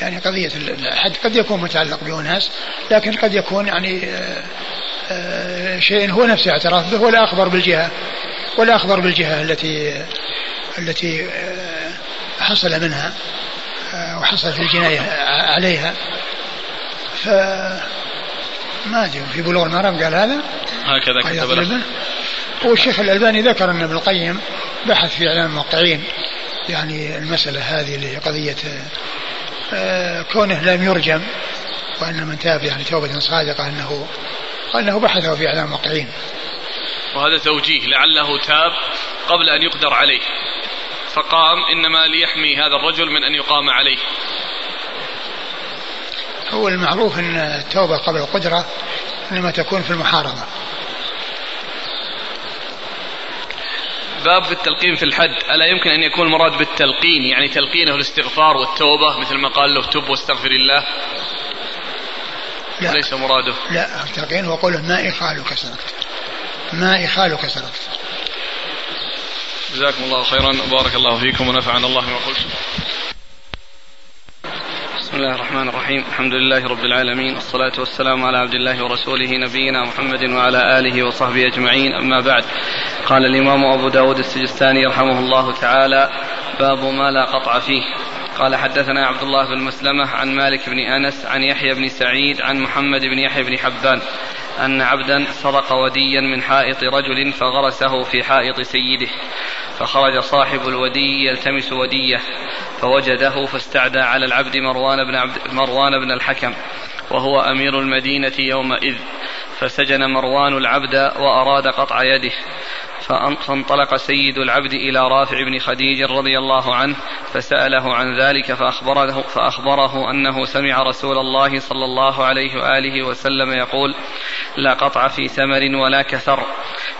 يعني قضية الحد قد يكون متعلق بأناس لكن قد يكون يعني آه، آه، شيء هو نفسه اعتراف به ولا أخبر بالجهة ولا أخبر بالجهة التي التي آه، حصل منها وحصل في الجناية عليها. ف ما أدري في بلوغ المرام قال هذا؟
هكذا كتب له.
والشيخ الألباني ذكر أن ابن القيم بحث في إعلام الموقعين. يعني المسألة هذه اللي قضية آه، كونه لم يرجم وأن من تاب يعني توبة صادقة أنه أنه بحثه في إعلام الموقعين
وهذا توجيه لعله تاب قبل أن يقدر عليه. فقام إنما ليحمي هذا الرجل من أن يقام عليه.
هو المعروف أن التوبة قبل القدرة إنما تكون في المحاربة.
باب التلقين في الحد. ألا يمكن أن يكون المراد بالتلقين؟ يعني تلقينه الاستغفار والتوبة مثل ما قال له تب واستغفر الله. لا. ليس مراده.
لا التلقين هو قوله ما إخالك سرقت ما إخالك سرقت
جزاكم الله خيرا. وبارك الله فيكم ونفعنا الله بما قلتم. بسم الله الرحمن الرحيم. الحمد لله رب العالمين. والصلاة والسلام على عبد الله ورسوله نبينا محمد وعلى آله وصحبه أجمعين. أما بعد قال الإمام أبو داود السجستاني رحمه الله تعالى باب ما لا قطع فيه. قال حدثنا عبد الله بن مسلمة عن مالك بن أنس عن يحيى بن سعيد عن محمد بن يحيى بن حبان أن عبدا سرق وديا من حائط رجل فغرسه في حائط سيده فخرج صاحب الودي يلتمس وديه فوجده فاستعدى على العبد مروان بن عبد مروان بن الحكم وهو أمير المدينة يومئذ فسجن مروان العبد وأراد قطع يده فانطلق سيد العبد إلى رافع بن خديج رضي الله عنه فسأله عن ذلك فأخبره, فأخبره أنه سمع رسول الله صلى الله عليه وآله وسلم يقول لا قطع في ثمر ولا كثر.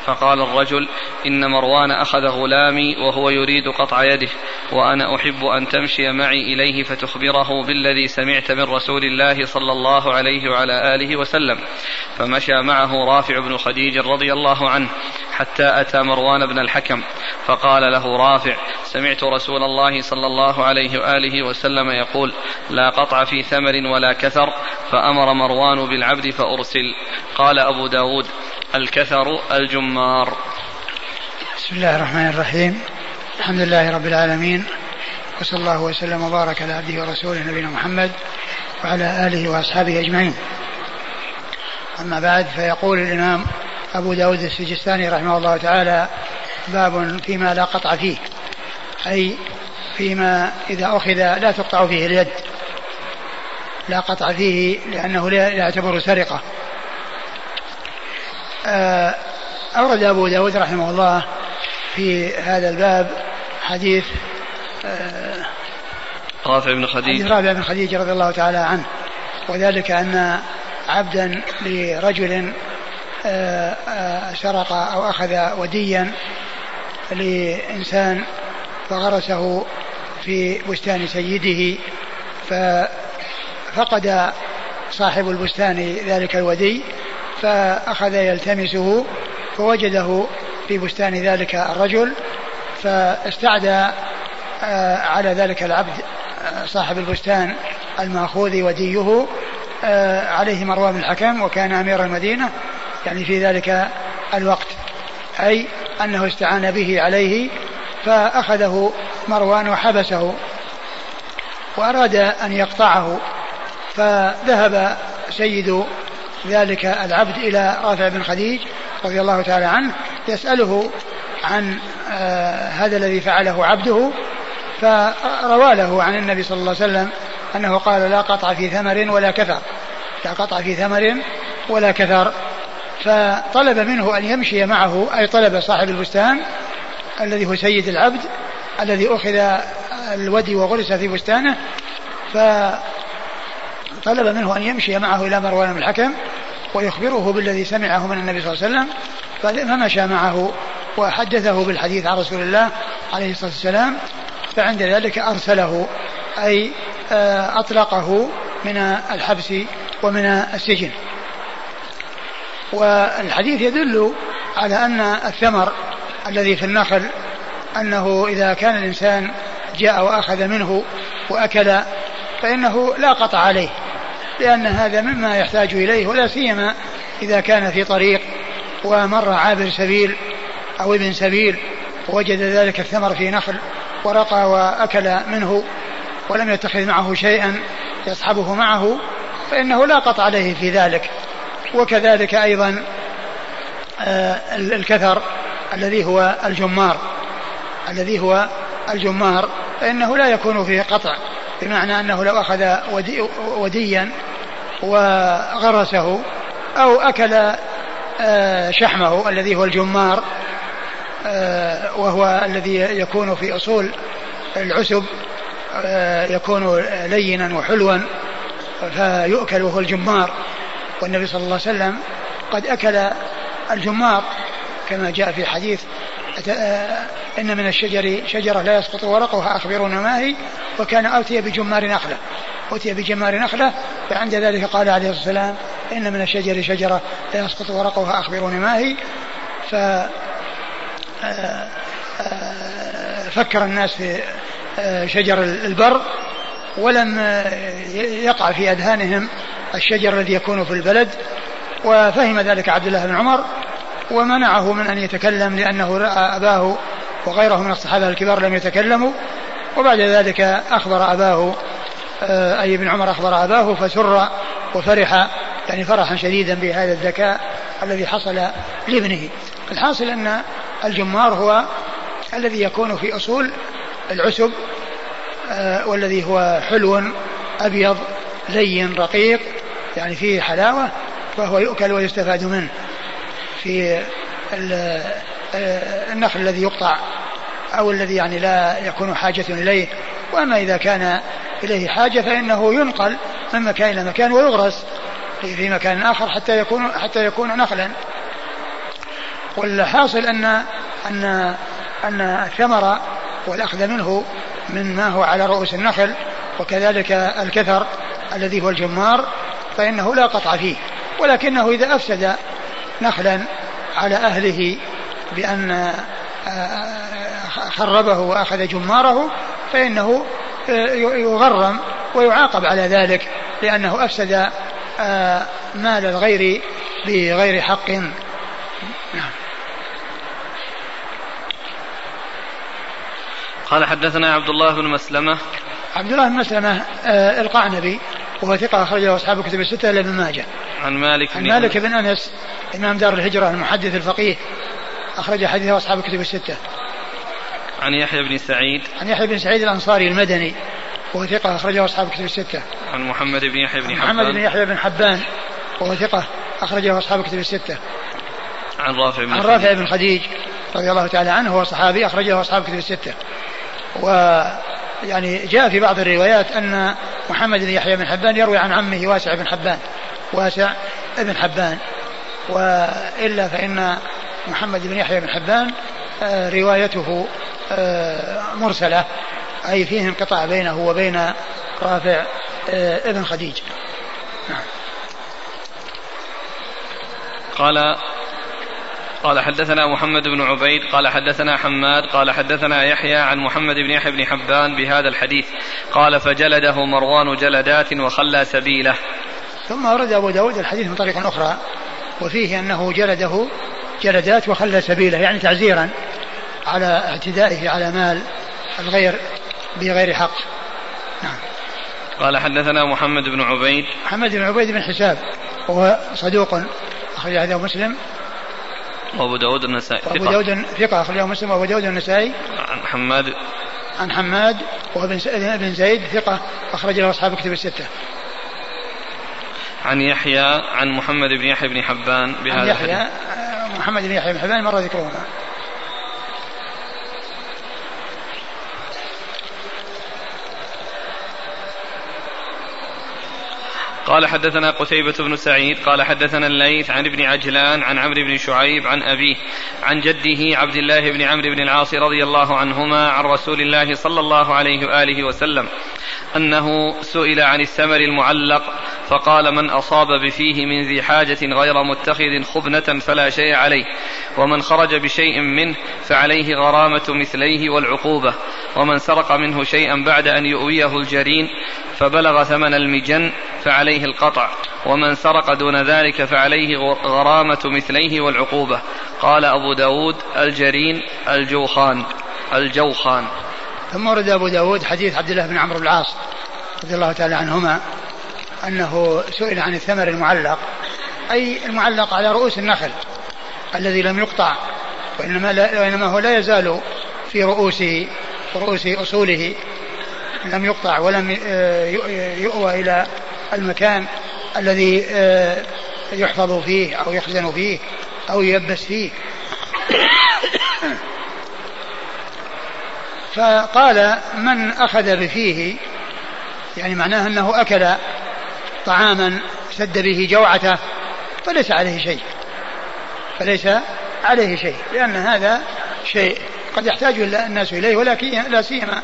فقال الرجل إن مروان أخذ غلامي وهو يريد قطع يده وأنا أحب أن تمشي معي إليه فتخبره بالذي سمعت من رسول الله صلى الله عليه وعلى آله وسلم. فمشى معه رافع بن خديج رضي الله عنه حتى أتى مروان بن الحكم فقال له رافع سمعت رسول الله صلى الله عليه وآله وسلم يقول لا قطع في ثمر ولا كثر فأمر مروان بالعبد فأرسل. قال أبو داود الكثر الجمار.
بسم الله الرحمن الرحيم. الحمد لله رب العالمين وصلى الله وسلم وبارك على عبده ورسوله نبينا محمد وعلى آله وأصحابه أجمعين. أما بعد فيقول الإمام أبو داود السجستاني رحمه الله تعالى باب فيما لا قطع فيه أي فيما إذا أخذ لا تقطع فيه اليد. لا قطع فيه لأنه لا يعتبر سرقة. آه، أورد أبو داود رحمه الله في هذا الباب حديث
آه، رافع بن خديج.
رافع بن خديج رضي الله تعالى عنه وذلك أن عبدا لرجل سرق أو أخذ وديا لإنسان فغرسه في بستان سيده ففقد صاحب البستان ذلك الودي فأخذ يلتمسه فوجده في بستان ذلك الرجل فاستعدى آه، على ذلك العبد آه، صاحب البستان المأخوذ وديه آه، عليه مروان بن الحكم وكان أمير المدينة. يعني في ذلك الوقت. أي أنه استعان به عليه فأخذه مروان وحبسه وأراد أن يقطعه فذهب سيد ذلك العبد إلى رافع بن خديج رضي الله تعالى عنه يسأله عن آه هذا الذي فعله عبده فروى له عن النبي صلى الله عليه وسلم أنه قال لا قطع في ثمر ولا كثر لا قطع في ثمر ولا كثر. فطلب منه أن يمشي معه أي طلب صاحب البستان الذي هو سيد العبد الذي أخذ الودي وغرس في بستانه فطلب منه أن يمشي معه إلى مروان بن الحكم ويخبره بالذي سمعه من النبي صلى الله عليه وسلم فمشى معه؟ وحدثه بالحديث عن رسول الله عليه الصلاة والسلام فعند ذلك أرسله أي آه، أطلقه من الحبس ومن السجن. والحديث يدل على أن الثمر الذي في النخل أنه إذا كان الإنسان جاء وأخذ منه وأكل فإنه لا قطع عليه لأن هذا مما يحتاج إليه ولا سيما إذا كان في طريق ومر عابر سبيل أو ابن سبيل ووجد ذلك الثمر في نخل ورقى وأكل منه ولم يتخذ معه شيئا يصحبه معه فإنه لا قطع عليه في ذلك. وكذلك أيضا آه، الكثر الذي هو الجمار. الذي هو الجمار فإنه لا يكون فيه قطع بمعنى أنه لو أخذ ودي وديا وغرسه أو أكل آه، شحمه الذي هو الجمار آه، وهو الذي يكون في أصول العسب يكون لينا وحلوا فيؤكل وهو الجمار. والنبي صلى الله عليه وسلم قد أكل الجمار كما جاء في حديث آه، إن من الشجر شجرة لا يسقط ورقها أخبرونا ما هي؟ وكان أوتي بجمار نخلة. أوتي بجمار نخلة فعند ذلك قال عليه الصلاة والسلام إن من الشجر شجرة لا يسقط ورقها أخبرونا ما هي؟ ف آه، آه، فكر الناس في شجر البر ولم يقع في أذهانهم الشجر الذي يكون في البلد وفهم ذلك عبد الله بن عمر ومنعه من أن يتكلم لأنه رأى أباه وغيره من الصحابة الكبار لم يتكلموا وبعد ذلك أخبر أباه آه، أي ابن عمر أخبر أباه فسر وفرح يعني فرحا شديدا بهذا الذكاء الذي حصل لابنه. الحاصل أن الجمار هو الذي يكون في أصول العسب آه، والذي هو حلو أبيض لين رقيق يعني فيه حلاوة فهو يؤكل ويستفاد منه. في آه، النخل الذي يقطع أو الذي يعني لا يكون حاجة إليه. وأما إذا كان إليه حاجة فإنه ينقل من مكان إلى مكان ويغرس في مكان آخر حتى يكون حتى يكون نخلا. والحاصل أن أن أن الثمر والأخذ منه من ما هو على رؤوس النخل وكذلك الكثر الذي هو الجمار فإنه لا قطع فيه. ولكنه إذا أفسد نخلا على أهله بأن آه، آه، خربه وأخذ جماره فإنه آه، يغرم ويعاقب على ذلك لأنه أفسد مال الغير بغير حق. نعم.
قال حدثنا عبد الله بن مسلمة.
عبد الله بن مسلمة القعنبي وهو ثقة أخرجه أصحاب الكتب الستة إلا ابن ماجه.
عن مالك
عن مالك بن أنس إمام دار الهجرة المحدث الفقيه أخرج حديثه أصحاب الكتب الستة.
عن يحيى بن سعيد
عن يحيى بن سعيد الأنصاري المدني وهو ثقة أخرجه أصحاب الكتب الستة.
عن محمد بن يحيى بن حبان
محمد بن يحيى بن حبان وهو ثقة أخرجه أصحاب الكتب الستة.
عن رافع بن
عن رافع بن خديج رضي الله تعالى عنه هو صحابي أخرجه أصحاب الكتب الستة. و يعني جاء في بعض الروايات أن محمد بن يحيى بن حبان يروي عن عمه واسع بن حبان واسع بن حبان وإلا فإن محمد بن يحيى بن حبان آه، روايته آه، مرسلة أي فيه انقطاع بينه وبين رافع آه، ابن خديج نعم.
قال قال حدثنا محمد بن عبيد قال حدثنا حماد قال حدثنا يحيى عن محمد بن يحيى بن حبان بهذا الحديث. قال فجلده مروان جلدات وخلى سبيله.
ثم ورد أبو داود الحديث من طريق أخرى وفيه أنه جلده جلدات وخلى سبيله يعني تعزيرا على اعتدائه على مال الغير بغير حق. نعم.
قال حدثنا محمد بن عبيد.
محمد بن عبيد بن حساب وهو صدوق أخرج هذا مسلم.
وأبو داود النسائي.
وأبو داود ثقة أخرجه مسلم. وأبو داود النسائي.
عن حماد.
عن حماد. وابن بن زيد. ثقة أخرج له أصحاب الكتب الستة.
عن يحيى عن محمد بن يحيى بن حبان. بهذا
عن يحيى محمد بن يحيى بن حبان مر ذكرهما
قال حدثنا قتيبة بن سعيد قال حدثنا الليث عن ابن عجلان عن عمرو بن شعيب عن أبيه عن جده عبد الله بن عمرو بن العاص رضي الله عنهما عن رسول الله صلى الله عليه وآله وسلم أنه سئل عن الثمر المعلق فقال من أصاب بفيه من ذي حاجة غير متخذ خبنة فلا شيء عليه ومن خرج بشيء منه فعليه غرامة مثليه والعقوبة ومن سرق منه شيئا بعد أن يؤويه الجرين فبلغ ثمن المجن فعليه القطع ومن سرق دون ذلك فعليه غرامة مثليه والعقوبة. قال أبو داود الجرين الجوخان الجوخان.
ثم ورد أبو داود حديث عبد الله بن عمرو العاص رضي الله تعالى عنهما أنه سئل عن الثمر المعلق. أي المعلق على رؤوس النخل الذي لم يقطع وإنما, لا وإنما هو لا يزال في رؤوس رؤوس أصوله لم يقطع ولم آه، يؤوى إلى المكان الذي آه، يحفظ فيه أو يخزن فيه أو ييبس فيه. فقال من أخذ بفيه يعني معناه أنه أكل طعاما سد به جوعته فليس عليه شيء. فليس عليه شيء لأن هذا شيء قد يحتاج الناس إليه ولكن لا سيما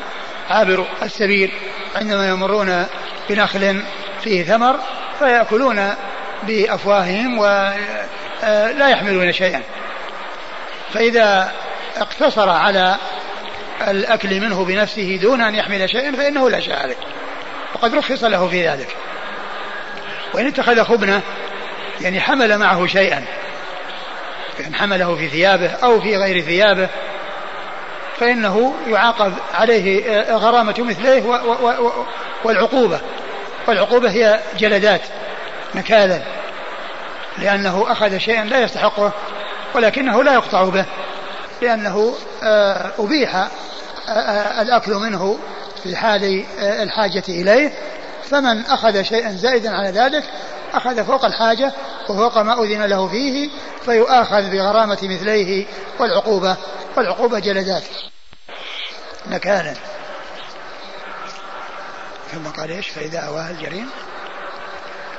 عابر السبيل عندما يمرون بنخل فيه ثمر فيأكلون بأفواههم ولا يحملون شيئا. فإذا اقتصر على الأكل منه بنفسه دون أن يحمل شيئا فإنه لا شيء عليه. وقد رخص له في ذلك. وإن اتخذ خبنة يعني حمل معه شيئا يعني حمله في ثيابه أو في غير ثيابه فإنه يعاقب عليه غرامة مثليه والعقوبة. والعقوبة هي جلدات نكالا لأنه أخذ شيئا لا يستحقه ولكنه لا يقطع به لأنه آه، أبيح آه، آه، الأكل منه في حال الحاجة إليه فمن أخذ شيئا زائدا على ذلك أخذ فوق الحاجة وفوق ما أذن له فيه فيؤاخذ بغرامة مثليه والعقوبة والعقوبة جلدات نكالا ثم قال إيش فإذا أواه الجرين.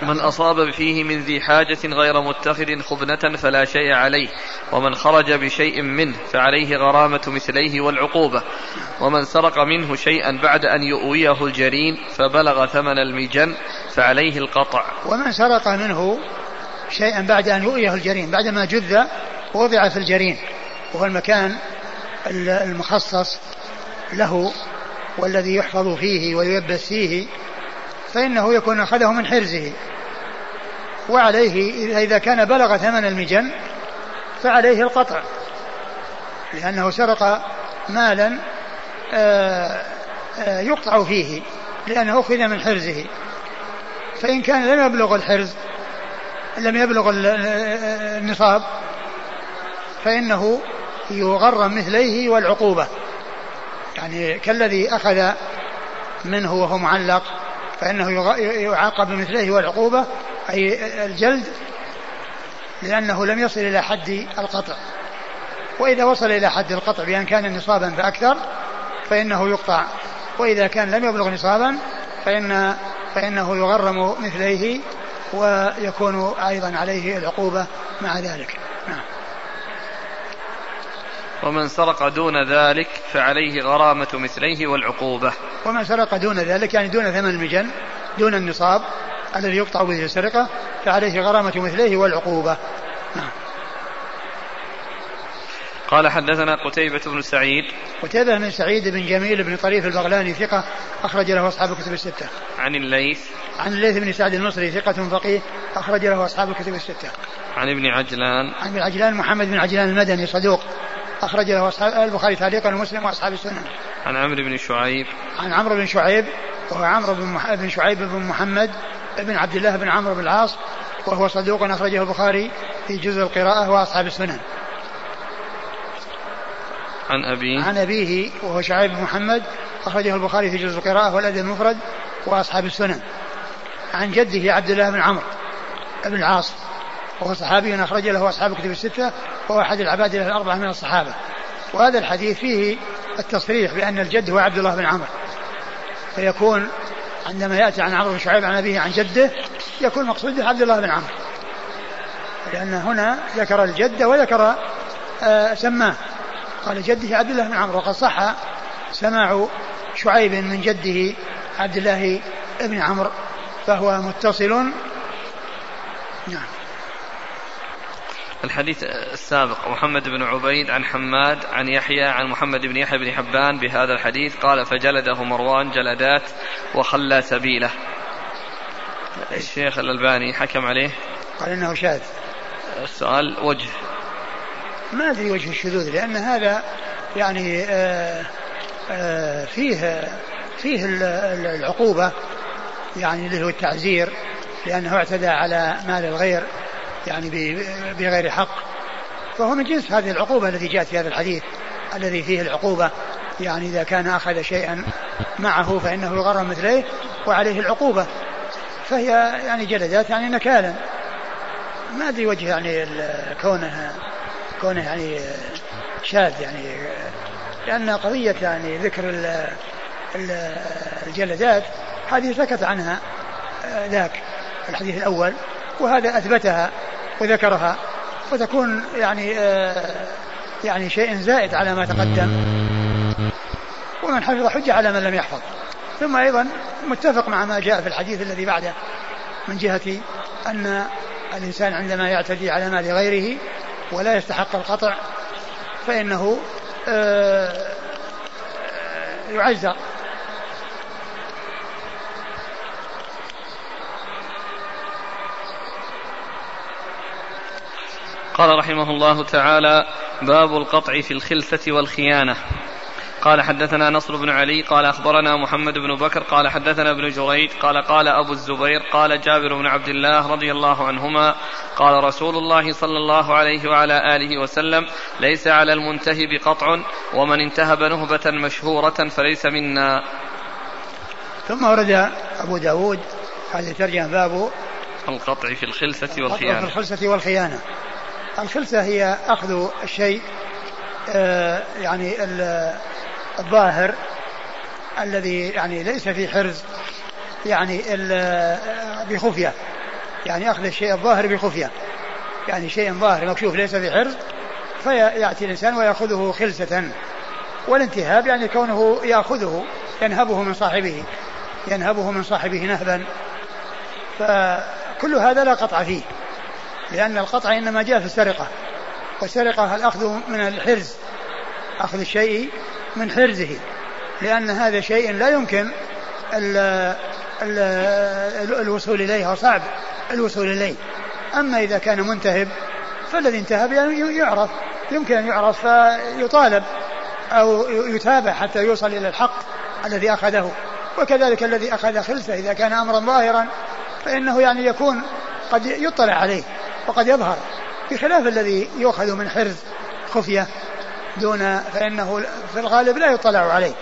من أصاب بفيه من ذي حاجة غير متخذ خبنة فلا شيء عليه ومن خرج بشيء منه فعليه غرامة مثليه والعقوبة ومن سرق منه شيئا بعد أن يؤويه الجرين فبلغ ثمن المجن فعليه القطع.
ومن سرق منه شيئا بعد أن يؤويه الجرين بعدما جذ وضع في الجرين وهو المكان المخصص له والذي يحفظ فيه ويلبس فيه فإنه يكون أخذه من حرزه. وعليه إذا كان بلغ ثمن المجن فعليه القطع. لأنه سرق مالا آه، آه، يقطع فيه لأنه أخذ من حرزه. فإن كان لم يبلغ الحرز لم يبلغ النصاب فإنه يغرم مثليه والعقوبة. يعني كالذي أخذ منه وهو معلق فإنه يعاقب بمثله والعقوبة أي الجلد لأنه لم يصل إلى حد القطع. وإذا وصل إلى حد القطع بأن كان نصابا فأكثر فإنه يقطع. وإذا كان لم يبلغ نصابا فإن فإنه يغرم مثليه ويكون أيضا عليه العقوبة مع ذلك.
ومن سرق دون ذلك فعليه غرامة مثليه والعقوبة.
ومن سرق دون ذلك يعني دون ثمن المجن دون النصاب الذي يقطع به السرقة فعليه غرامة مثليه والعقوبة.
قال حدثنا قتيبة بن سعيد.
قتيبة بن سعيد بن جميل بن طريف البغلاني ثقة أخرج له أصحاب الكتب الستة.
عن الليث.
عن الليث بن سعد المصري ثقة فقيه أخرج له أصحاب الكتب الستة.
عن ابن عجلان.
عن ابن عجلان محمد بن عجلان المدني صدوق. أخرج له البخاري تعليقا ومسلم وأصحاب السنن.
عن عمرو بن شعيب
عن عمرو بن شعيب وهو عمرو بن, مح... بن شعيب بن محمد بن عبد الله بن عمرو بن العاص وهو صدوق أخرجه البخاري في جزء القراءة وأصحاب السنن.
عن أبيه
عن أبيه وهو شعيب بن محمد أخرجه البخاري في جزء القراءة والأدب المفرد وأصحاب السنن عن جده عبد الله بن عمرو بن العاص وهو صحابي أخرج له أصحاب الكتب الستة وهو أحد العباد الأربعة من الصحابة. وهذا الحديث فيه التصريح بأن الجد هو عبد الله بن عمرو. فيكون عندما يأتي عن عمرو بن شعيب عن أبيه عن جده يكون مقصوده عبد الله بن عمرو. لأن هنا ذكر الجد وذكر آه سماه. قال جده عبد الله بن عمرو وقد صح سماع شعيب من جده عبد الله بن عمرو فهو متصل. نعم.
الحديث السابق محمد بن عبيد عن حماد عن يحيى عن محمد بن يحيى بن حبان بهذا الحديث قال فجلده مروان جلدات وخلى سبيله. الشيخ الألباني حكم عليه؟
قال إنه شاذ.
السؤال وجه.
ما أدري وجه الشذوذ لأن هذا يعني آه، آه، فيه فيه العقوبة يعني اللي هو التعزير لأنه اعتدى على مال الغير. يعني بغير حق. فهو من جنس هذه العقوبة التي جاءت في هذا الحديث الذي فيه العقوبة. يعني إذا كان أخذ شيئا معه فإنه يغرم مثليه وعليه العقوبة. فهي يعني جلدات يعني نكالا ما أدري وجه يعني كونها كونه يعني شاذ يعني. لأن قضية يعني ذكر الجلدات هذه سكت عنها ذاك الحديث الأول وهذا أثبتها. وذكرها وتكون يعني يعني شيء زائد على ما تقدم. ومن حفظ حجة على من لم يحفظ. ثم أيضا متفق مع ما جاء في الحديث الذي بعده من جهة أن الإنسان عندما يعتدي على مال غيره ولا يستحق القطع فإنه آه، يعزر.
قال رحمه الله تعالى باب القطع في الخلفة والخيانة. قال حدثنا نصر بن علي قال أخبرنا محمد بن بكر قال حدثنا ابن جريج قال قال أبو الزبير قال جابر بن عبد الله رضي الله عنهما قال رسول الله صلى الله عليه وعلى آله وسلم ليس على المنتهب قطع ومن انتهب نهبة مشهورة فليس منا.
ثم ورد أبو داود هذه ترجمة باب
القطع في الخلسة والخيانة
في الخلسة والخيانة. الخلسة هي أخذ الشيء آه يعني الظاهر الذي يعني ليس في حرز يعني بخفية يعني أخذ الشيء الظاهر بخفية يعني شيء ظاهر مكشوف ليس في حرز فيأتي الإنسان ويأخذه خلسة والانتهاب يعني كونه يأخذه ينهبه من صاحبه ينهبه من صاحبه نهبا فكل هذا لا قطع فيه. لأن القطع إنما جاء في السرقة. والسرقة الأخذ من الحرز أخذ الشيء من حرزه. لأن هذا شيء لا يمكن ال ال الوصول إليه صعب الوصول إليه. أما إذا كان منتهب فالذي انتهب يعني يعرف. يمكن أن يعرف فيطالب أو يتابع حتى يوصل إلى الحق الذي أخذه. وكذلك الذي أخذ خلسة إذا كان أمرا ظاهرا فإنه يعني يكون قد يطلع عليه. وقد يظهر بخلاف الذي يؤخذ من حرز خفية دون فإنه في الغالب لا يطلع عليه.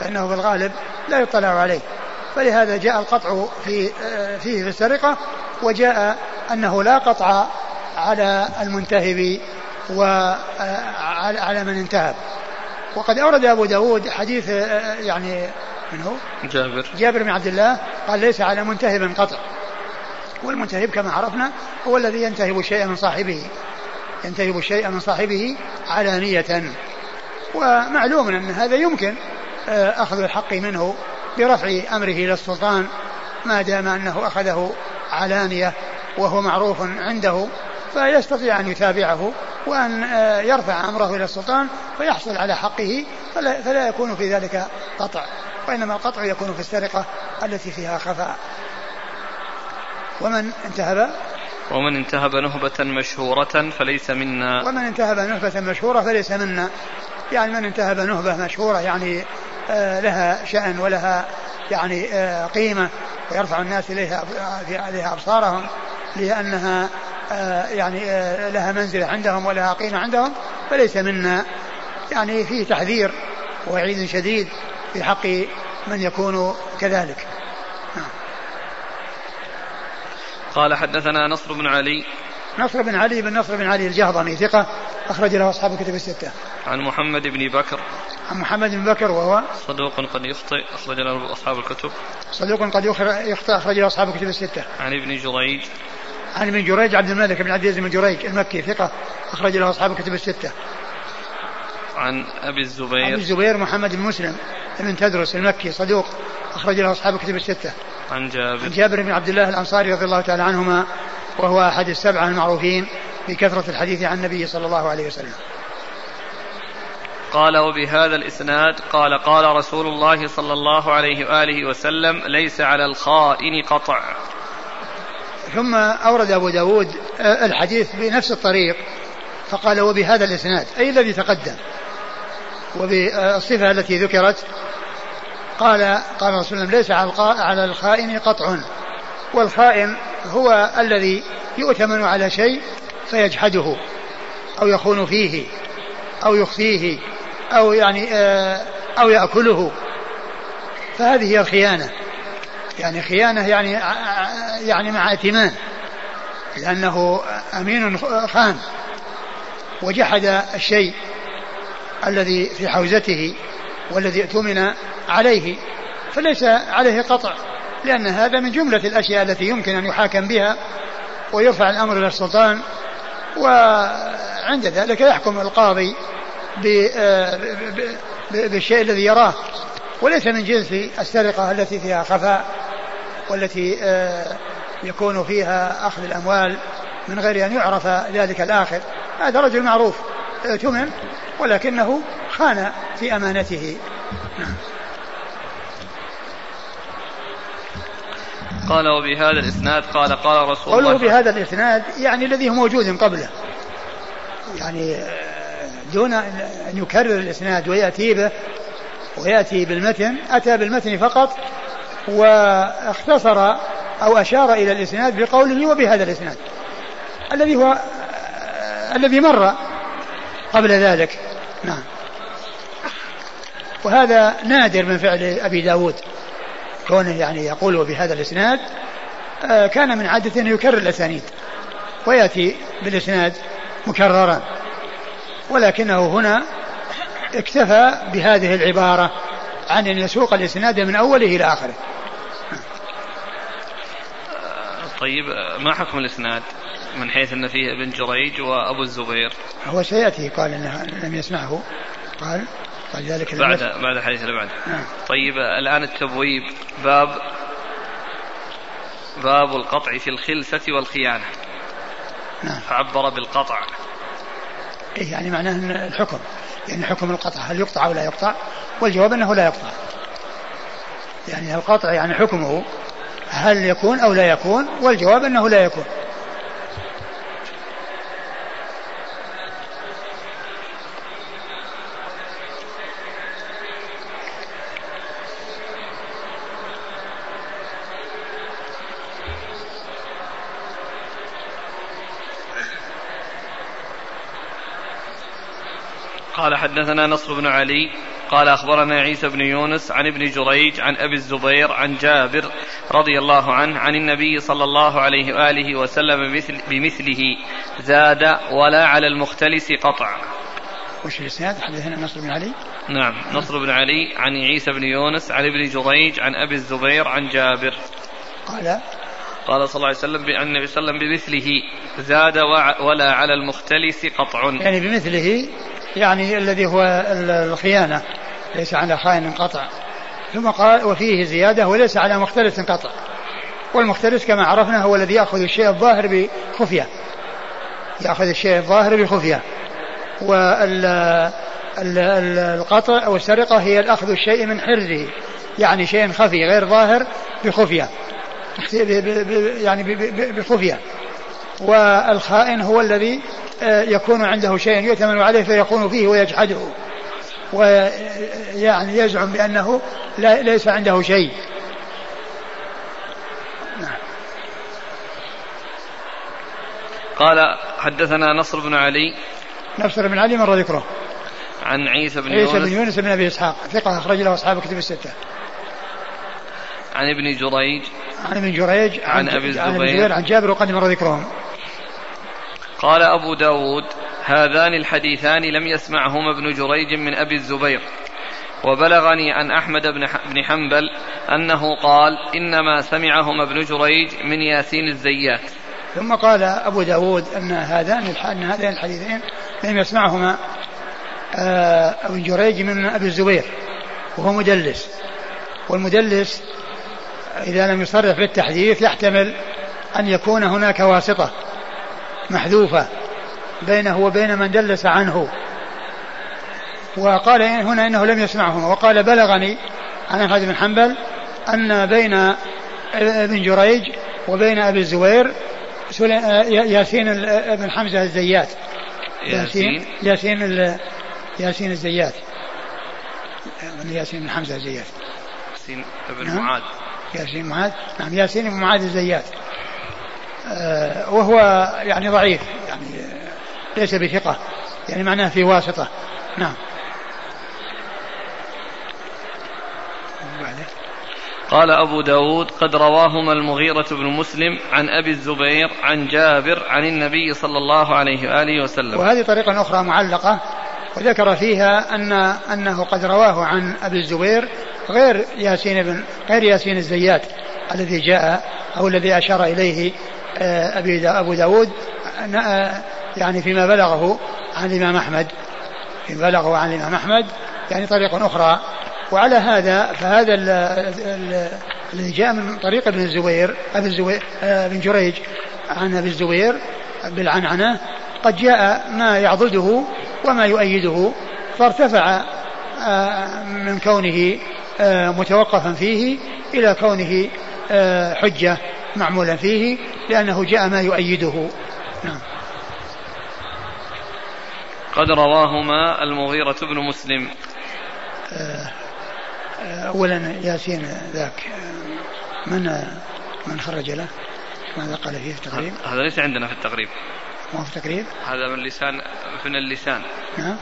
فإنه في الغالب لا يطلع عليه. فلهذا جاء القطع في فيه في السرقة وجاء أنه لا قطع على المنتهب وعلى من انتهب. وقد أورد أبو داود حديث يعني من هو؟
جابر.
جابر بن عبد الله قال ليس على منتهب قطع. والمنتهب كما عرفنا هو الذي ينتهب الشيء من صاحبه ينتهب الشيء من صاحبه علانية. ومعلوم أن هذا يمكن آه، أخذ الحق منه برفع أمره إلى السلطان ما دام أنه أخذه علانية وهو معروف عنده فيستطيع أن يتابعه وأن آه، يرفع أمره إلى السلطان فيحصل على حقه فلا, فلا يكون في ذلك قطع وإنما القطع يكون في السرقة التي فيها خفاء. ومن انتهب؟
ومن انتهب نهبة مشهورة فليس منا.
ومن انتهب نهبة مشهورة فليس منا. يعني من انتهب نهبة مشهورة يعني آه لها شأن ولها يعني آه قيمة ويرفع الناس إليها عليها أبصارهم لأنها آه يعني لها منزلة عندهم ولها قيمة عندهم فليس منا. يعني فيه تحذير وعيد شديد في حق من يكون كذلك نعم.
قال حدثنا نصر بن علي
نصر بن علي بن نصر بن علي الجهضمي ثقة أخرج له أصحاب الكتب الستة.
عن محمد بن بكر.
عن محمد بن بكر وهو
صدوق قد يخطئ أخرج له أصحاب الكتب.
صدوق قد يخطئ أخرج له أصحاب الكتب الستة.
عن ابن جريج.
عن ابن جريج عبد الملك بن عبد العزيز بن جريج المكي ثقة أخرج له أصحاب الكتب الستة.
عن أبي الزبير.
أبي الزبير محمد بن مسلم بن تدرس المكي صدوق أخرج له أصحاب الكتب الستة.
عن جابر.
عن جابر بن عبد الله الأنصاري رضي الله تعالى عنهما وهو أحد السبعة المعروفين بكثرة الحديث عن النبي صلى الله عليه وسلم
قال وبهذا الإسناد قال قال رسول الله صلى الله عليه وآله وسلم ليس على الخائن قطع
ثم أورد أبو داود الحديث بنفس الطريق فقال وبهذا الإسناد أي الذي تقدم وبالصفة التي ذكرت قال قال رسول الله ليس على الخائن قطع. والخائن هو الذي يؤتمن على شيء فيجحده أو يخون فيه أو يخفيه أو يعني آه، أو يأكله. فهذه هي الخيانة. يعني خيانة يعني يعني مع ائتمان لأنه أمين خان. وجحد الشيء الذي في حوزته. والذي اؤتمن عليه فليس عليه قطع لأن هذا من جملة الأشياء التي يمكن أن يحاكم بها ويرفع الأمر إلى السلطان وعند ذلك يحكم القاضي بالشيء الذي يراه وليس من جنس السرقة التي فيها خفاء والتي آه، يكون فيها أخذ الأموال من غير أن يعرف ذلك الآخر. هذا رجل معروف اؤتمن ولكنه خان في أمانته.
قال وبهذا الإسناد قال قال رسول الله
قوله بهذا الإسناد يعني الذي هو موجود قبله. يعني دون أن يكرر الإسناد ويأتي به ويأتي بالمتن أتى بالمتن فقط واختصر أو أشار إلى الإسناد بقوله وبهذا الإسناد. الذي هو الذي مر قبل ذلك. نعم. وهذا نادر من فعل أبي داود. كونه يعني يقول بهذا الإسناد آه، كان من عادته أن يكرر الأسانيد ويأتي بالإسناد مكررا. ولكنه هنا اكتفى بهذه العبارة عن أن يسوق الإسناد من أوله إلى آخره.
طيب ما حكم الإسناد من حيث أن فيه ابن جريج وأبو الزبير؟
هو سيأتي قال أنه لم يسمعه. قال
ذلك بعد بعد الحديث اللي بعده نعم. طيب الآن التبويب. باب باب القطع في الخلسة والخيانة. نعم. فعبر بالقطع.
إيه يعني معناه الحكم. يعني حكم القطع هل يقطع أو لا يقطع؟ والجواب أنه لا يقطع. يعني القطع يعني حكمه هل يكون أو لا يكون؟ والجواب أنه لا يكون.
قال حدثنا نصر بن علي قال أخبرنا عيسى بن يونس عن ابن جريج عن أبي الزبير عن جابر رضي الله عنه عن النبي صلى الله عليه وآله وسلم بمثل بمثله. زاد ولا على المختلس قطع.
وش الإسناد حدثنا نصر بن علي.
نعم نصر بن علي عن عيسى بن يونس عن ابن جريج عن أبي الزبير عن جابر.
قال
قال صلى الله عليه وسلم بأن النبي صلى الله عليه وسلم بمثله. زاد ولا على المختلس قطع.
يعني بمثله يعني الذي هو الخيانة ليس على خائن قطع. ثم قال وفيه زيادة وليس على مختلس قطع. والمختلس كما عرفنا هو الذي يأخذ الشيء الظاهر بخفية. يأخذ الشيء الظاهر بخفية. والقطع أو السرقة هي الأخذ الشيء من حرزه. يعني شيء خفي غير ظاهر بخفية. يعني بخفية. والخائن هو الذي يكون عنده شيء يؤتمن عليه فيكون فيه ويجحده. ويعني يزعم بأنه ليس عنده شيء.
نعم. قال حدثنا نصر بن علي.
نصر بن علي مر ذكره
عن عيسى بن
عيسى
يونس
بن يونس. بن أبي إسحاق. ثقة أخرج له أصحاب كتب الستة.
عن ابن جريج.
عن ابن جريج
عن, عن أبي الزبير.
عن جابر وقد مر ذكرهم
قال أبو داود هذان الحديثان لم يسمعهما ابن جريج من أبي الزبير. وبلغني عن أحمد بن حنبل أنه قال إنما سمعهما ابن جريج من ياسين الزيات.
ثم قال أبو داود أن هذان أن هذين الحديثين لم يسمعهما آه، ابن جريج من أبي الزبير وهو مدلس. والمدلس إذا لم يصرح بالتحديث يحتمل أن يكون هناك واسطة. محذوفة بينه وبين من دلس عنه. وقال هنا إنه لم يسمعهما وقال بلغني عن أحمد بن حنبل أن بين ابن جريج وبين أبي الزبير ياسين بن حمزة الزيات.
ياسين؟
ياسين ياسين الزيات. ياسين بن حمزة الزيات.
ياسين بن نعم. معاذ.
ياسين معاذ. نعم ياسين بن معاذ الزيات. وهو يعني ضعيف يعني ليس بثقة يعني معناه في واسطة. نعم.
قال أبو داود قد رواهما المغيرة بن مسلم عن أبي الزبير عن جابر عن النبي صلى الله عليه وآله وسلم.
وهذه طريقة أخرى معلقة وذكر فيها أن أنه قد رواه عن أبي الزبير غير ياسين بن غير ياسين الزيات الذي جاء أو الذي أشار إليه آه، أبي دا أبو داود آه، يعني فيما بلغه عن الإمام أحمد. فيما بلغه عن الإمام أحمد يعني طريق أخرى. وعلى هذا فهذا الذي جاء من طريق ابن الزبير أبي الزبير آه، بن جريج عن أبي الزبير بالعنعنة قد جاء ما يعضده وما يؤيده فارتفع من كونه متوقفا فيه إلى كونه حجة. معمولا فيه لأنه جاء ما يؤيده. نعم.
قد رواهما المغيرة بن مسلم.
آه، آه، أولا ياسين ذاك من من خرج له؟ ماذا قال فيه في التقريب؟
هذا ليس عندنا في التقريب.
ما في التقريب؟
هذا من لسان من اللسان.
نعم.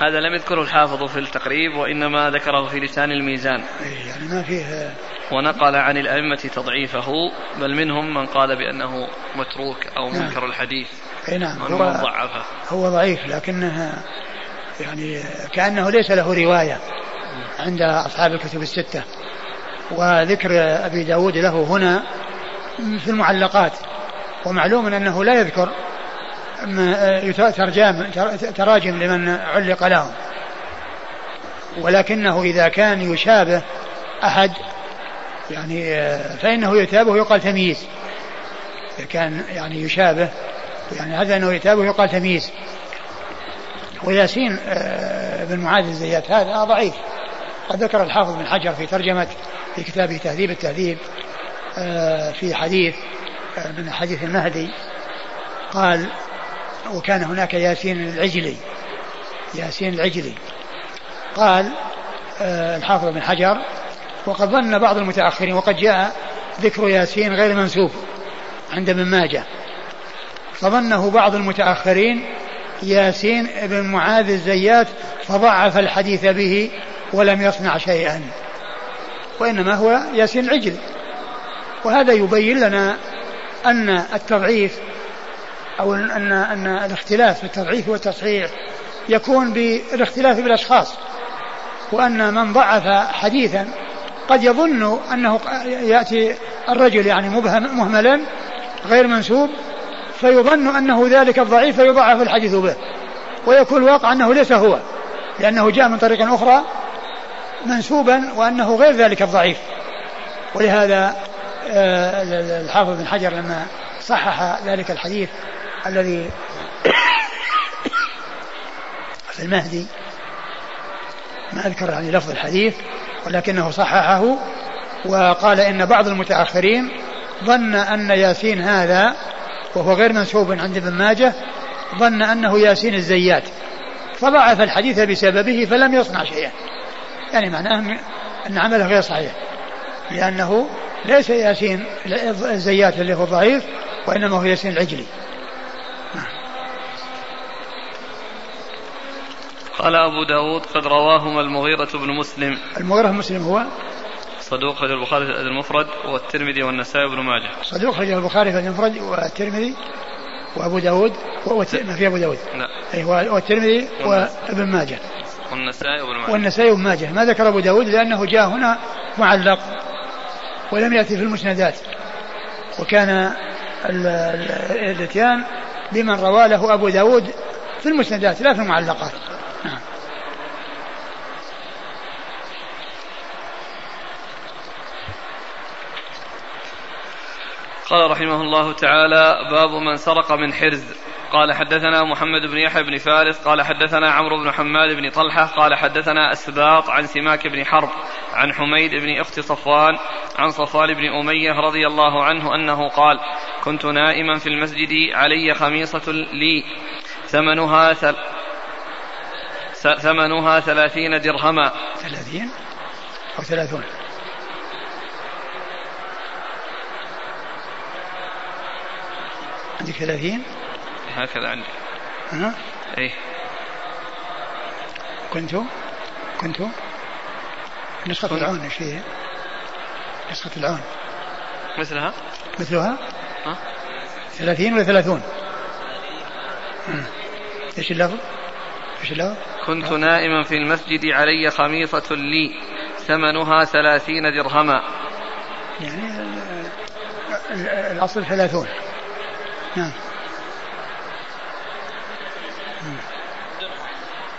هذا لم يذكره الحافظ في التقريب وإنما ذكره في لسان الميزان.
إيه، يعني ما فيه
ونقل عن الأئمة تضعيفه بل منهم من قال بأنه متروك أو نعم. منكر الحديث
نعم. هو ضعفه. هو ضعيف لكنه يعني كأنه ليس له رواية عند أصحاب الكتب الستة. وذكر أبي داود له هنا في المعلقات. ومعلوم أنه لا يذكر ترجم تراجم لمن علق لهم. ولكنه إذا كان يشابه أحد يعني آه، فإنه يتابه يقال تمييز. إذا كان يعني يشابه. يعني هذا أنه يتابه يقال تمييز. وياسين آه، بن معاذ الزيات هذا ضعيف. قد ذكر الحافظ بن حجر في ترجمة في كتابه تهذيب التهذيب آه، في حديث من حديث المهدي. قال وكان هناك ياسين العجلي. ياسين العجلي. قال الحافظ بن حجر وقد ظن بعض المتأخرين وقد جاء ذكر ياسين غير منسوب عند ابن ماجه. فظنه بعض المتأخرين ياسين بن معاذ الزيات فضعف الحديث به ولم يصنع شيئا. وإنما هو ياسين العجل وهذا يبين لنا أن التضعيف أو أن أن الاختلاف في التضعيف والتصحيح يكون بالاختلاف بالأشخاص. وأن من ضعف حديثا قد يظن أنه يأتي الرجل يعني مبهم مهملا غير منسوب فيظن أنه ذلك الضعيف فيضعف الحديث به ويكون الواقع أنه ليس هو لأنه جاء من طريق أخرى منسوبا وأنه غير ذلك الضعيف. ولهذا آه، الحافظ بن حجر لما صحح ذلك الحديث الذي في المهدي ما أذكر يعني لفظ الحديث ولكنه صححه وقال إن بعض المتأخرين ظن أن ياسين هذا وهو غير منسوب عند ابن ماجه ظن أنه ياسين الزيات. فضعف الحديث بسببه فلم يصنع شيئا. يعني معناه أن عمله غير صحيح. لأنه ليس ياسين الزيات اللي هو ضعيف وإنما هو ياسين العجلي.
قال أبو داود قد رواهما المغيرة بن مسلم.
المغيرة بن مسلم هو؟
صدوق خرج البخاري في المفرد والترمذي والنسائي وابن ماجه.
صدوق خرج البخاري في المفرد والترمذي وأبو داود ما في أبو داود.
لا.
أيوه والترمذي وابن ماجه.
والنسائي وابن ماجه.
والنسائي وابن ماجه. ما ذكر أبو داود لأنه جاء هنا معلق ولم يأتي في المسندات. وكان الاتيان بمن روى له أبو داود في المسندات لا في المعلقات.
قال رحمه الله تعالى باب من سرق من حرز. قال حدثنا محمد بن يحيى بن فارس. قال حدثنا عمرو بن حماد بن طلحة. قال حدثنا أسباط عن سماك بن حرب عن حميد بن أخت صفوان عن صفوان بن أمية رضي الله عنه أنه قال كنت نائما في المسجد علي خميصة لي ثمنها ثمنها ثلاثين درهما
ثلاثين أو ثلاثون عندك ثلاثين
هكذا عندي
ها؟
إيه
كنت كنت نسخة كنت. العون إيش فيها؟ نسخة العون
مثلها؟
مثلها؟
ها؟
ثلاثين ولا ثلاثون؟ إيش اللفظ؟ إيش اللفظ؟
كنت نائما في المسجد علي خميصة لي ثمنها ثلاثين درهما.
يعني الأصل ثلاثون. نعم.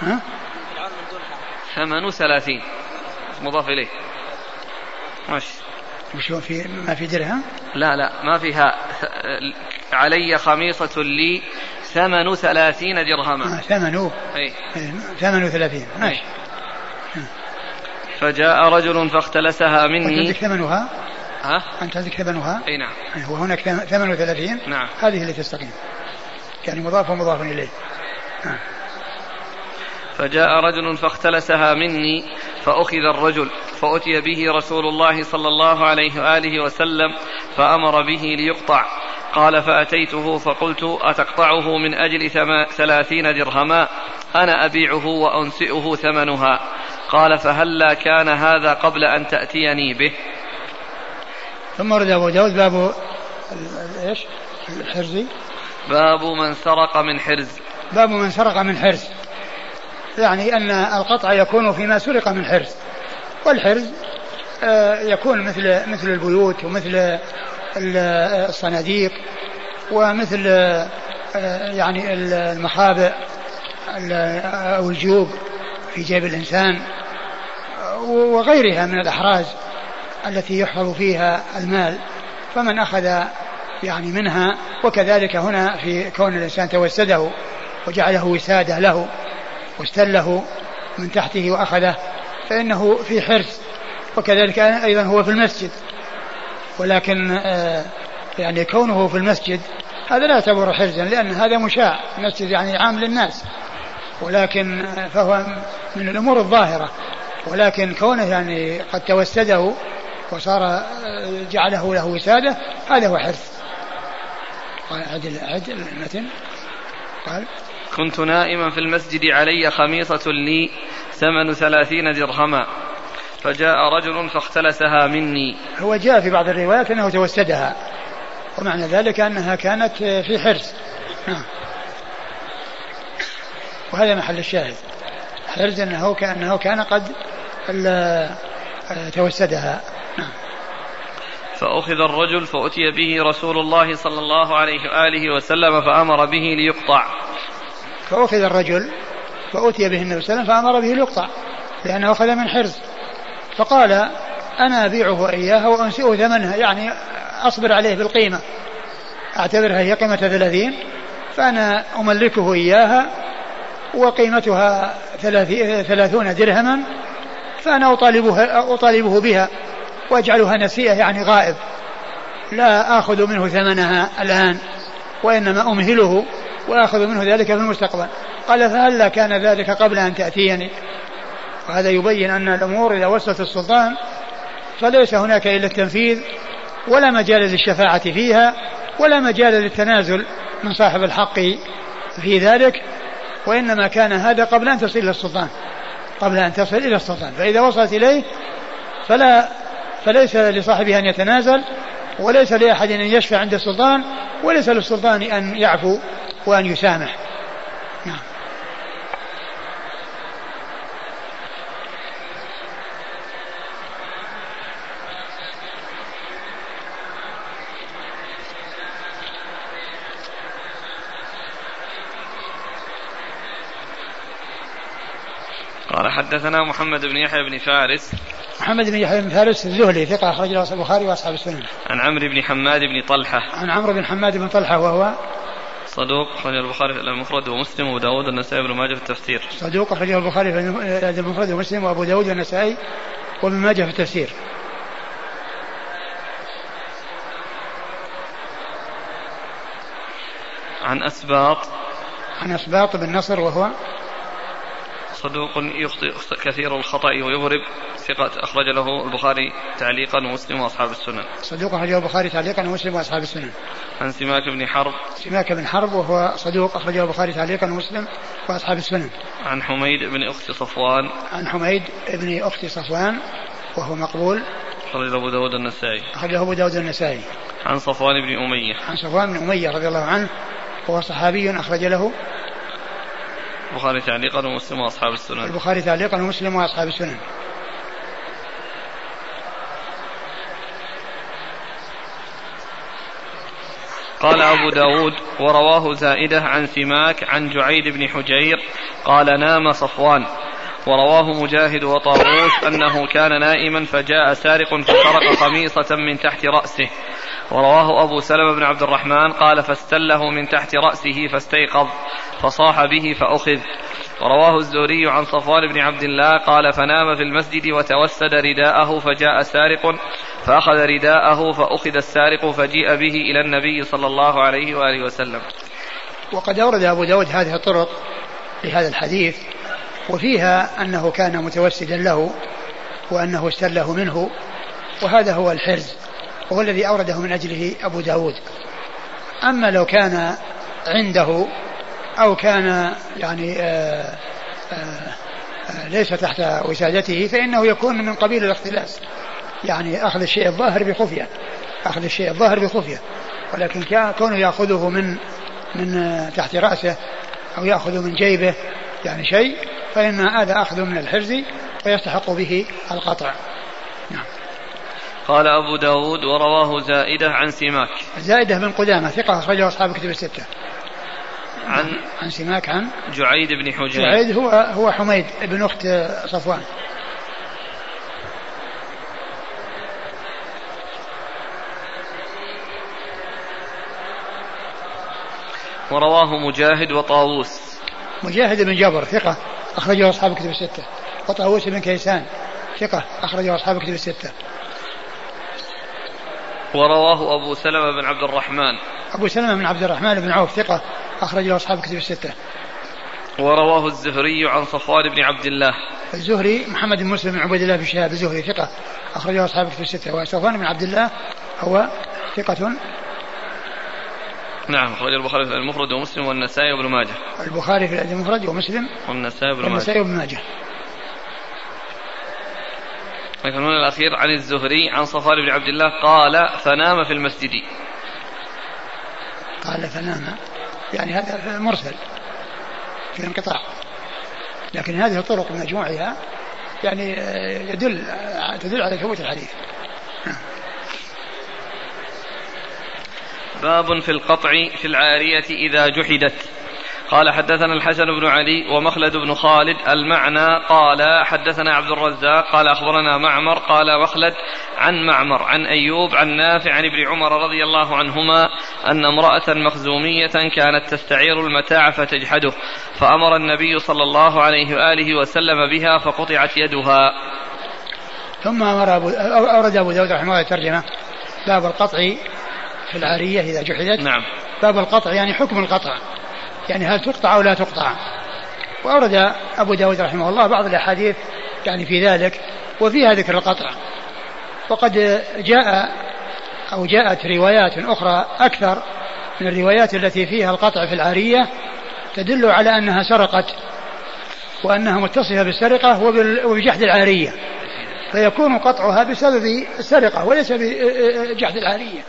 ها؟
ثمن ثلاثين. مضاف إليه. ماشي.
وش في ما في درهم؟
لا لا ما فيها. علي خميصة لي ثمن ثلاثين درهما.
آه ثمن
أي.
ثمن ثلاثين. ماشي.
فجاء رجل فاختلسها مني.
عندك ثمنها؟
ها؟
أنت عندك ثمنها؟
أي نعم.
وهناك ثمن ثلاثين.
نعم.
هذه اللي تستقيم. يعني مضاف ومضاف إليه.
فجاء رجل فاختلسها مني فأخذ الرجل فأتي به رسول الله صلى الله عليه وآله وسلم فأمر به ليقطع. قال فأتيته فقلت أتقطعه من أجل ثلاثين درهما؟ أنا أبيعه وأنسئه ثمنها. قال فهلا كان هذا قبل أن تأتيني به.
ثم ورد أبو داود باب إيش؟ الحرز.
باب من سرق من حرز.
باب من سرق من حرز. يعني أن القطع يكون فيما سرق من حرز. والحرز آه، يكون مثل مثل البيوت ومثل الصناديق ومثل آه، يعني المخابئ أو الجيوب في جيب الإنسان وغيرها من الأحراز التي يحفظ فيها المال. فمن أخذ يعني منها وكذلك هنا في كون الإنسان توسده وجعله وسادة له واستله من تحته وأخذه فإنه في حرص. وكذلك أيضا هو في المسجد. ولكن آه، يعني كونه في المسجد هذا لا يعتبر حرزا لأن هذا مشاع المسجد يعني عام للناس. ولكن آه، فهو من الأمور الظاهرة. ولكن كونه يعني قد توسده وصار آه، جعله له وسادة هذا هو حرص قال عدل عدل المتن قال
كنت نائما في المسجد علي خميصة لي ثمن ثلاثين درهما. فجاء رجل فاختلسها مني.
هو جاء في بعض الروايات أنه توسدها. ومعنى ذلك أنها كانت في حرز نعم. وهذا محل الشاهد. حرز أنه كأنه كان قد توسدها. نعم.
فأخذ الرجل فأتي به رسول الله صلى الله عليه وآله وسلم فأمر به ليقطع.
فأخذ الرجل فأتي به النبي صلى الله عليه وسلم فأمر به ليقطع لأنه أخذ من حرز فقال أنا أبيعه إياها وأنسئه ثمنها يعني أصبر عليه بالقيمة. أعتبرها هي قيمة ثلاثين فأنا أملكه إياها وقيمتها ثلاثون درهما فأنا أطالبه, أطالبه بها وأجعلها نسيئة يعني غائب. لا آخذ منه ثمنها الآن وإنما أمهله وآخذ منه ذلك في المستقبل. قال فهلا كان ذلك قبل أن تأتيني؟ وهذا يبين أن الأمور إذا وصلت السلطان فليس هناك إلا التنفيذ ولا مجال للشفاعة فيها ولا مجال للتنازل من صاحب الحق في ذلك وإنما كان هذا قبل أن تصل إلى السلطان قبل أن تصل إلى السلطان. فإذا وصلت إليه فلا فليس لصاحبها أن يتنازل وليس لأحد أن يشفع عند السلطان وليس للسلطان أن يعفو وأن يسامح نعم
قال حدثنا محمد بن يحيى بن فارس
محمد بن يحيى بن فارس الزهلي ثقة أخرج له البخاري وأصحاب السنن.
عن عمرو بن حماد بن طلحة.
عن عمرو بن حماد بن طلحة وهو
صدوق أخرج البخاري في المفرد ومسلم وأبو داود والنسائي وابن ماجه في التفسير.
صدوق أخرجه البخاري في المفرد ومسلم وأبو داود والنسائي وابن ماجه في التفسير.
عن أسباط
عن أسباط بن نصر وهو
صدوق يخطئ كثير الخطأ ويهرب ثقة أخرج له البخاري تعليقا ومسلم وأصحاب السنن
صدوق أخرجه البخاري تعليقا ومسلم وأصحاب السنن
عن سماك بن حرب.
سماك بن حرب وهو صدوق أخرجه البخاري تعليقا ومسلم وأصحاب السنن
عن حميد بن أخت صفوان.
عن حميد بن أخت صفوان وهو مقبول.
أخرجه أبو داود النسائي.
أخرجه أبو داود النسائي.
عن صفوان بن أمية.
عن صفوان بن أمية رضي الله عنه وهو صحابي أخرج له
البخاري تعليقا ومسلم وأصحاب السنن.
البخاري تعليقا ومسلم وأصحاب السنن.
قال أبو داود ورواه زائدة عن سماك عن جعيد بن حجير قال نام صفوان. ورواه مجاهد وطاووس أنه كان نائما فجاء سارق فسرق خميصة من تحت رأسه. ورواه أبو سلمة بن عبد الرحمن قال فاستله من تحت رأسه فاستيقظ فصاح به فأخذ. ورواه الزهري عن صفوان بن عبد الله قال فنام في المسجد وتوسد رداءه فجاء سارق فأخذ رداءه فأخذ السارق فجيء به إلى النبي صلى الله عليه وآله وسلم.
وقد أورد أبو داود هذه الطرق لهذا الحديث وفيها أنه كان متوسدا له وأنه استله منه وهذا هو الحرز. وهو الذي أورده من أجله أبو داود. أما لو كان عنده أو كان يعني آآ آآ ليس تحت وسادته فإنه يكون من قبيل الاختلاس. يعني أخذ الشيء الظاهر بخفية أخذ الشيء الظاهر بخفية. ولكن كونه يأخذه من من تحت رأسه أو يأخذ من جيبه يعني شيء فإن هذا أخذ من الحرز ويستحق به القطع.
قال أبو داود ورواه زائدة عن سماك.
زائدة بن قدامة ثقة أخرجه أصحاب كتب الستة.
عن
عن سماك عن
جعيد بن حجير
جعيد هو هو حميد بن أخت صفوان.
ورواه مجاهد وطاووس.
مجاهد بن جبر ثقة أخرجه أصحاب كتب الستة. وطاووس بن كيسان ثقة أخرجه أصحاب كتب الستة.
ورواه أبو سلمة بن عبد الرحمن.
أبو سلمة بن عبد الرحمن بن عوف ثقة أخرج له أصحاب كتب الستة.
ورواه الزهري عن صفوان بن عبد الله.
الزهري محمد بن مسلم بن عبيد الله بن شهاب الزهري ثقة أخرجه أصحاب كتب الستة. وصفوان بن عبد الله هو ثقة
نعم أخرج البخاري في المفرد ومسلم والنسائي وابن ماجه.
البخاري في المفرد ومسلم
والنسائي وابن ماجه.
والنسائي وابن ماجه.
القانون الأخير عن الزهري عن صفوان بن عبد الله قال فنام في المسجد.
قال فنام. يعني هذا مرسل في انقطاع. لكن هذه الطرق بمجموعها يعني يدل تدل على ثبوت الحديث.
باب في القطع في العارية إذا جحدت. قال حدثنا الحسن بن علي ومخلد بن خالد المعنى قال حدثنا عبد الرزاق قال أخبرنا معمر قال مخلد عن معمر عن أيوب عن نافع عن ابن عمر رضي الله عنهما أن امرأة مخزومية كانت تستعير المتاع فتجحده فأمر النبي صلى الله عليه وآله وسلم بها فقطعت يدها.
ثم أمر أبو أورد أبو داود رحمه الله ترجمة باب القطع في العارية إذا جحدت.
نعم.
باب القطع يعني حكم القطع. يعني هل تقطع أو لا تقطع؟ وأورد أبو داود رحمه الله بعض الأحاديث يعني في ذلك وفيها ذكر القطع. وقد جاء أو جاءت روايات أخرى أكثر من الروايات التي فيها القطع في العارية تدل على أنها سرقت وأنها متصفة بالسرقة وبجحد العارية. فيكون قطعها بسبب السرقة وليس بجحد العارية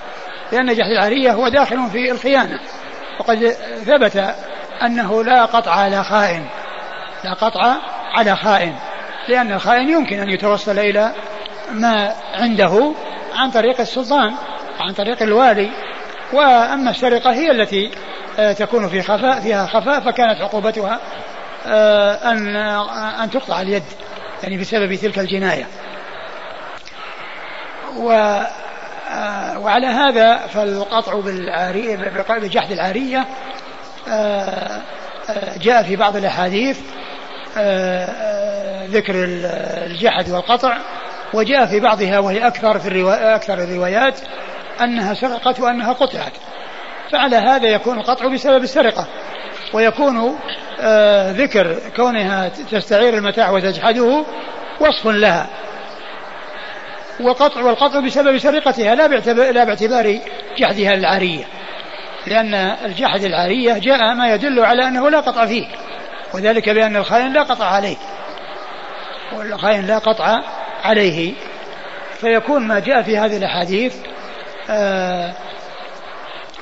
لأن جحد العارية هو داخل في الخيانة. وقد ثبت أنه لا قطع على خائن. لا قطع على خائن. لأن الخائن يمكن أن يتوصل إلى ما عنده عن طريق السلطان عن طريق الوالي. وأما السرقة هي التي آه، تكون في خفاء فيها خفاء فكانت عقوبتها آه، أن أن تقطع اليد يعني بسبب تلك الجناية. و آه، وعلى هذا فالقطع بالعارية بجحد العارية آه، آه، جاء في بعض الأحاديث ذكر الجحد والقطع وجاء في بعضها وهي أكثر في الرواية أكثر الروايات أنها سرقت وأنها قطعت. فعلى هذا يكون القطع بسبب السرقة ويكون ذكر كونها تستعير المتاع وتجحده وصف لها. وقطع والقطع بسبب سرقتها لا باعتبار, لا باعتبار جحدها العارية. لأن الجحد العارية جاء ما يدل على أنه لا قطع فيه وذلك بأن الخائن لا قطع عليه. والخائن لا قطع عليه. فيكون ما جاء في هذه الأحاديث آه،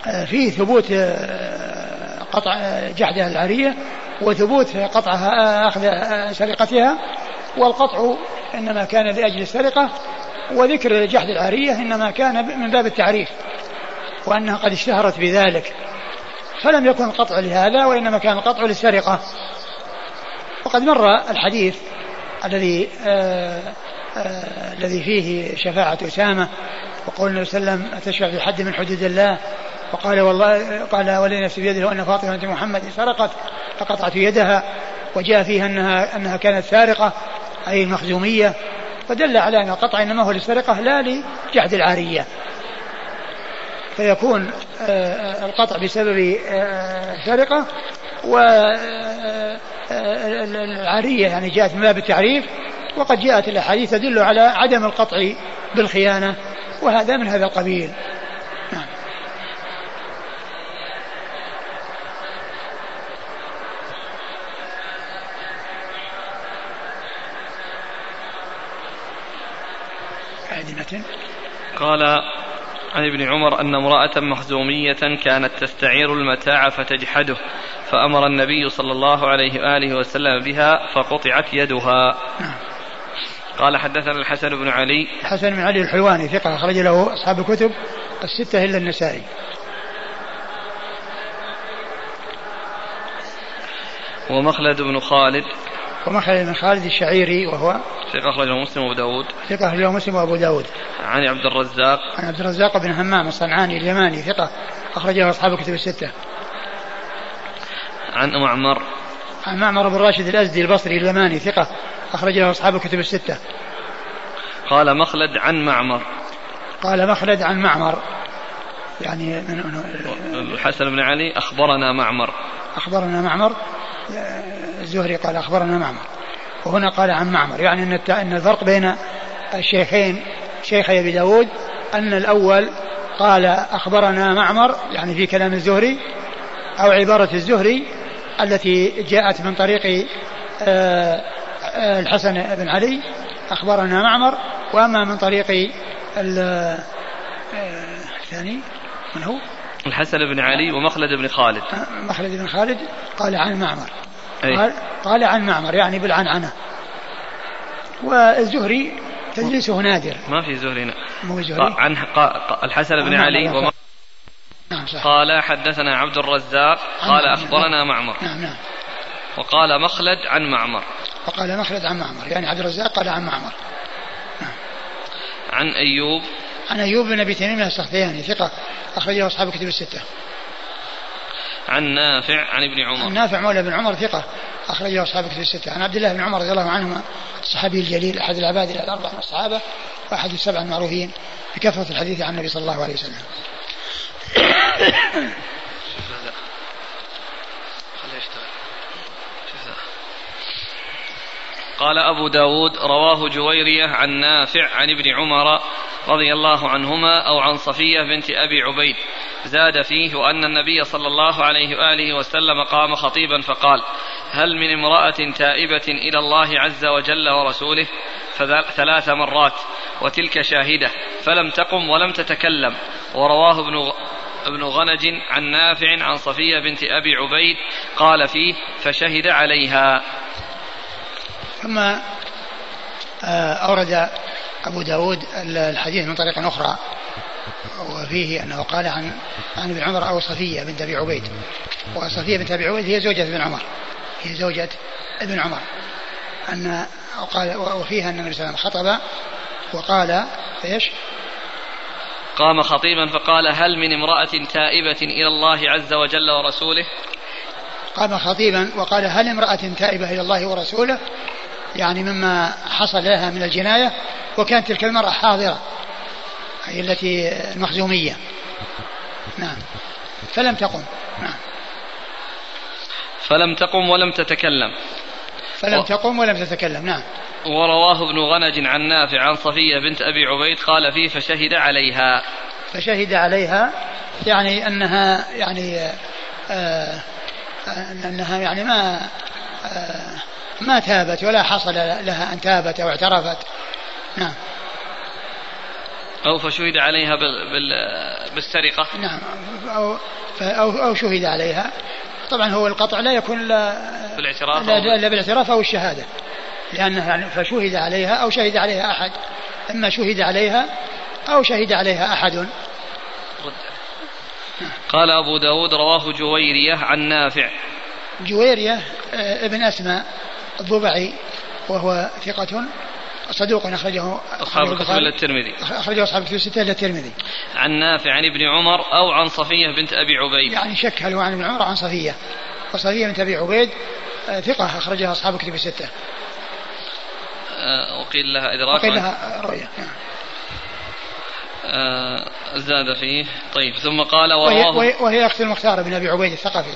آه، في ثبوت آه، قطع جحدها العارية وثبوت قطعها أخذ سرقتها والقطع إنما كان لأجل السرقة وذكر جحد العارية إنما كان من باب التعريف. وأنها قد اشتهرت بذلك. فلم يكن القطع لهذا وإنما كان القطع للسرقة. وقد مر الحديث الذي آه آه الذي فيه شفاعة أسامة وقول النبي صلى الله عليه وسلم أتشفع في حد من حدود الله؟ وقال والله قال ولي نفسي بيده أن فاطمة بنت محمد سرقت فقطعت يدها وجاء فيها أنها أنها كانت سارقة أي المخزومية فدل على أن القطع إنما هو للسرقة لا لجحد العارية. فيكون آه، آه، القطع بسبب آه، سرقة والعارية يعني جاءت من باب التعريف وقد جاءت الأحاديث تدل على عدم القطع بالخيانة وهذا من هذا القبيل. نعم.
قال عن ابن عمر أن امرأة مخزومية كانت تستعير المتاع فتجحده فأمر النبي صلى الله عليه وآله وسلم بها فقطعت يدها. قال حدثنا الحسن بن علي.
الحسن بن علي الحلواني ثقة أخرج له أصحاب الكتب الستة إلا النسائي.
ومخلد بن خالد.
ومخلد بن خالد الشعيري وهو
ثقة أخرجه مسلم وأبو داود.
ثقة أخرجه مسلم وأبو داود.
عن عبد الرزاق.
عن عبد الرزاق بن همام الصنعاني اليماني ثقة أخرجه أصحاب الكتب الستة.
عن معمر
عن معمر بن راشد الأزدي البصري اليماني ثقة أخرجه أصحاب الكتب الستة.
قال مخلد عن معمر.
قال مخلد عن معمر. يعني من
الحسن بن علي أخبرنا معمر.
أخبرنا معمر. الزهري قال أخبرنا معمر. وهنا قال عن معمر. يعني أن أن الفرق بين الشيخين شيخي أبي داود أن الأول قال أخبرنا معمر يعني في كلام الزهري أو عبارة الزهري التي جاءت من طريق آه، آه، الحسن بن علي أخبرنا معمر. وأما من طريق آه، الثاني من هو؟
الحسن بن علي ومخلد بن خالد.
مخلد بن خالد قال عن معمر. قال, قال عن معمر يعني بالعنعنة. والزهري تدليسه نادر.
ما في زهري
مو زهري.
عن الحسن بن علي ومخلد. نعم صح. قال حدثنا عبد الرزاق. قال نعم أخبرنا معمر.
نعم نعم.
وقال مخلد عن معمر.
وقال مخلد عن معمر. يعني عبد الرزاق قال عن معمر.
نعم. عن أيوب
عن أيوب بن أبي تميم السختياني ثقة. أخرجه أصحاب كتب الستة.
عن نافع عن ابن عمر. عن
نافع مولى بن عمر ثقة. أخرجه أصحاب كتب الستة. عن عبد الله بن عمر رضي الله عنهما الصحابي الجليل أحد العباد الأربعة من الصحابة وأحد السبع المعروفين بكثرة الحديث عن النبي صلى الله عليه وسلم.
قال أبو داود رواه جويرية عن نافع عن ابن عمر رضي الله عنهما أو عن صفية بنت أبي عبيد. زاد فيه وأن النبي صلى الله عليه وآله وسلم قام خطيبا فقال هل من امرأة تائبة إلى الله عز وجل ورسوله ثلاث مرات. وتلك شاهدة فلم تقم ولم تتكلم. ورواه ابن ابن غنج عن نافع عن صفية بنت أبي عبيد قال فيه فشهد عليها.
ثم آه، أورد أبو داود الحديث من طريق أخرى. وفيه أنه قال عن عن ابن عمر أو صفية بنت أبي عبيد. وصفية بنت أبي عبيد هي زوجة ابن عمر. هي زوجة ابن عمر. أن وقال وفيها أن النبي صلى الله عليه وسلم خطب وقال إيش؟
قام خطيبا فقال هل من امرأة تائبة إلى الله عز وجل ورسوله؟
قام خطيبا وقال هل امرأة تائبة إلى الله ورسوله؟ يعني مما حصل لها من الجناية وكانت تلك المرأة حاضرة أي التي المخزومية نعم. فلم تقم. نعم.
فلم تقم ولم تتكلم.
فلم و... تقم ولم تتكلم. نعم.
ورواه ابن غنج عن نافع عن صفية بنت أبي عبيد قال فيه فشهد عليها.
فشهد عليها يعني أنها يعني آه, آه، أنها يعني ما آه ما تابت ولا حصل لها أن تابت أو اعترفت. نعم.
أو فشهد عليها بالسرقة.
نعم. أو, أو, أو شهد عليها. طبعا هو القطع لا يكون إلا
بالاعتراف
إلا بالاعتراف أو الشهادة. لأنها فشهد عليها أو شهد عليها أحد. إما شهد عليها أو شهد عليها أحد.
قال أبو داود رواه جويرية عن نافع.
جويرية آه، ابن أسماء. الضبعي وهو ثقة صدوق أخرجه
أصحاب الكتب إلا الترمذي.
أخرجه أصحاب الكتب الستة إلا الترمذي.
عن نافع عن ابن عمر أو عن صفية بنت أبي عبيد.
يعني شك هل هو عن ابن عمر عن صفية. وصفية بنت أبي عبيد آه، ثقة أخرجها أصحاب الكتب الستة.
آه، وقيل لها إدراك
وقيل لها رؤية.
آه زاد فيه. طيب ثم قال ورواه
وهي, وهي أخت المختار بن أبي عبيد الثقفي.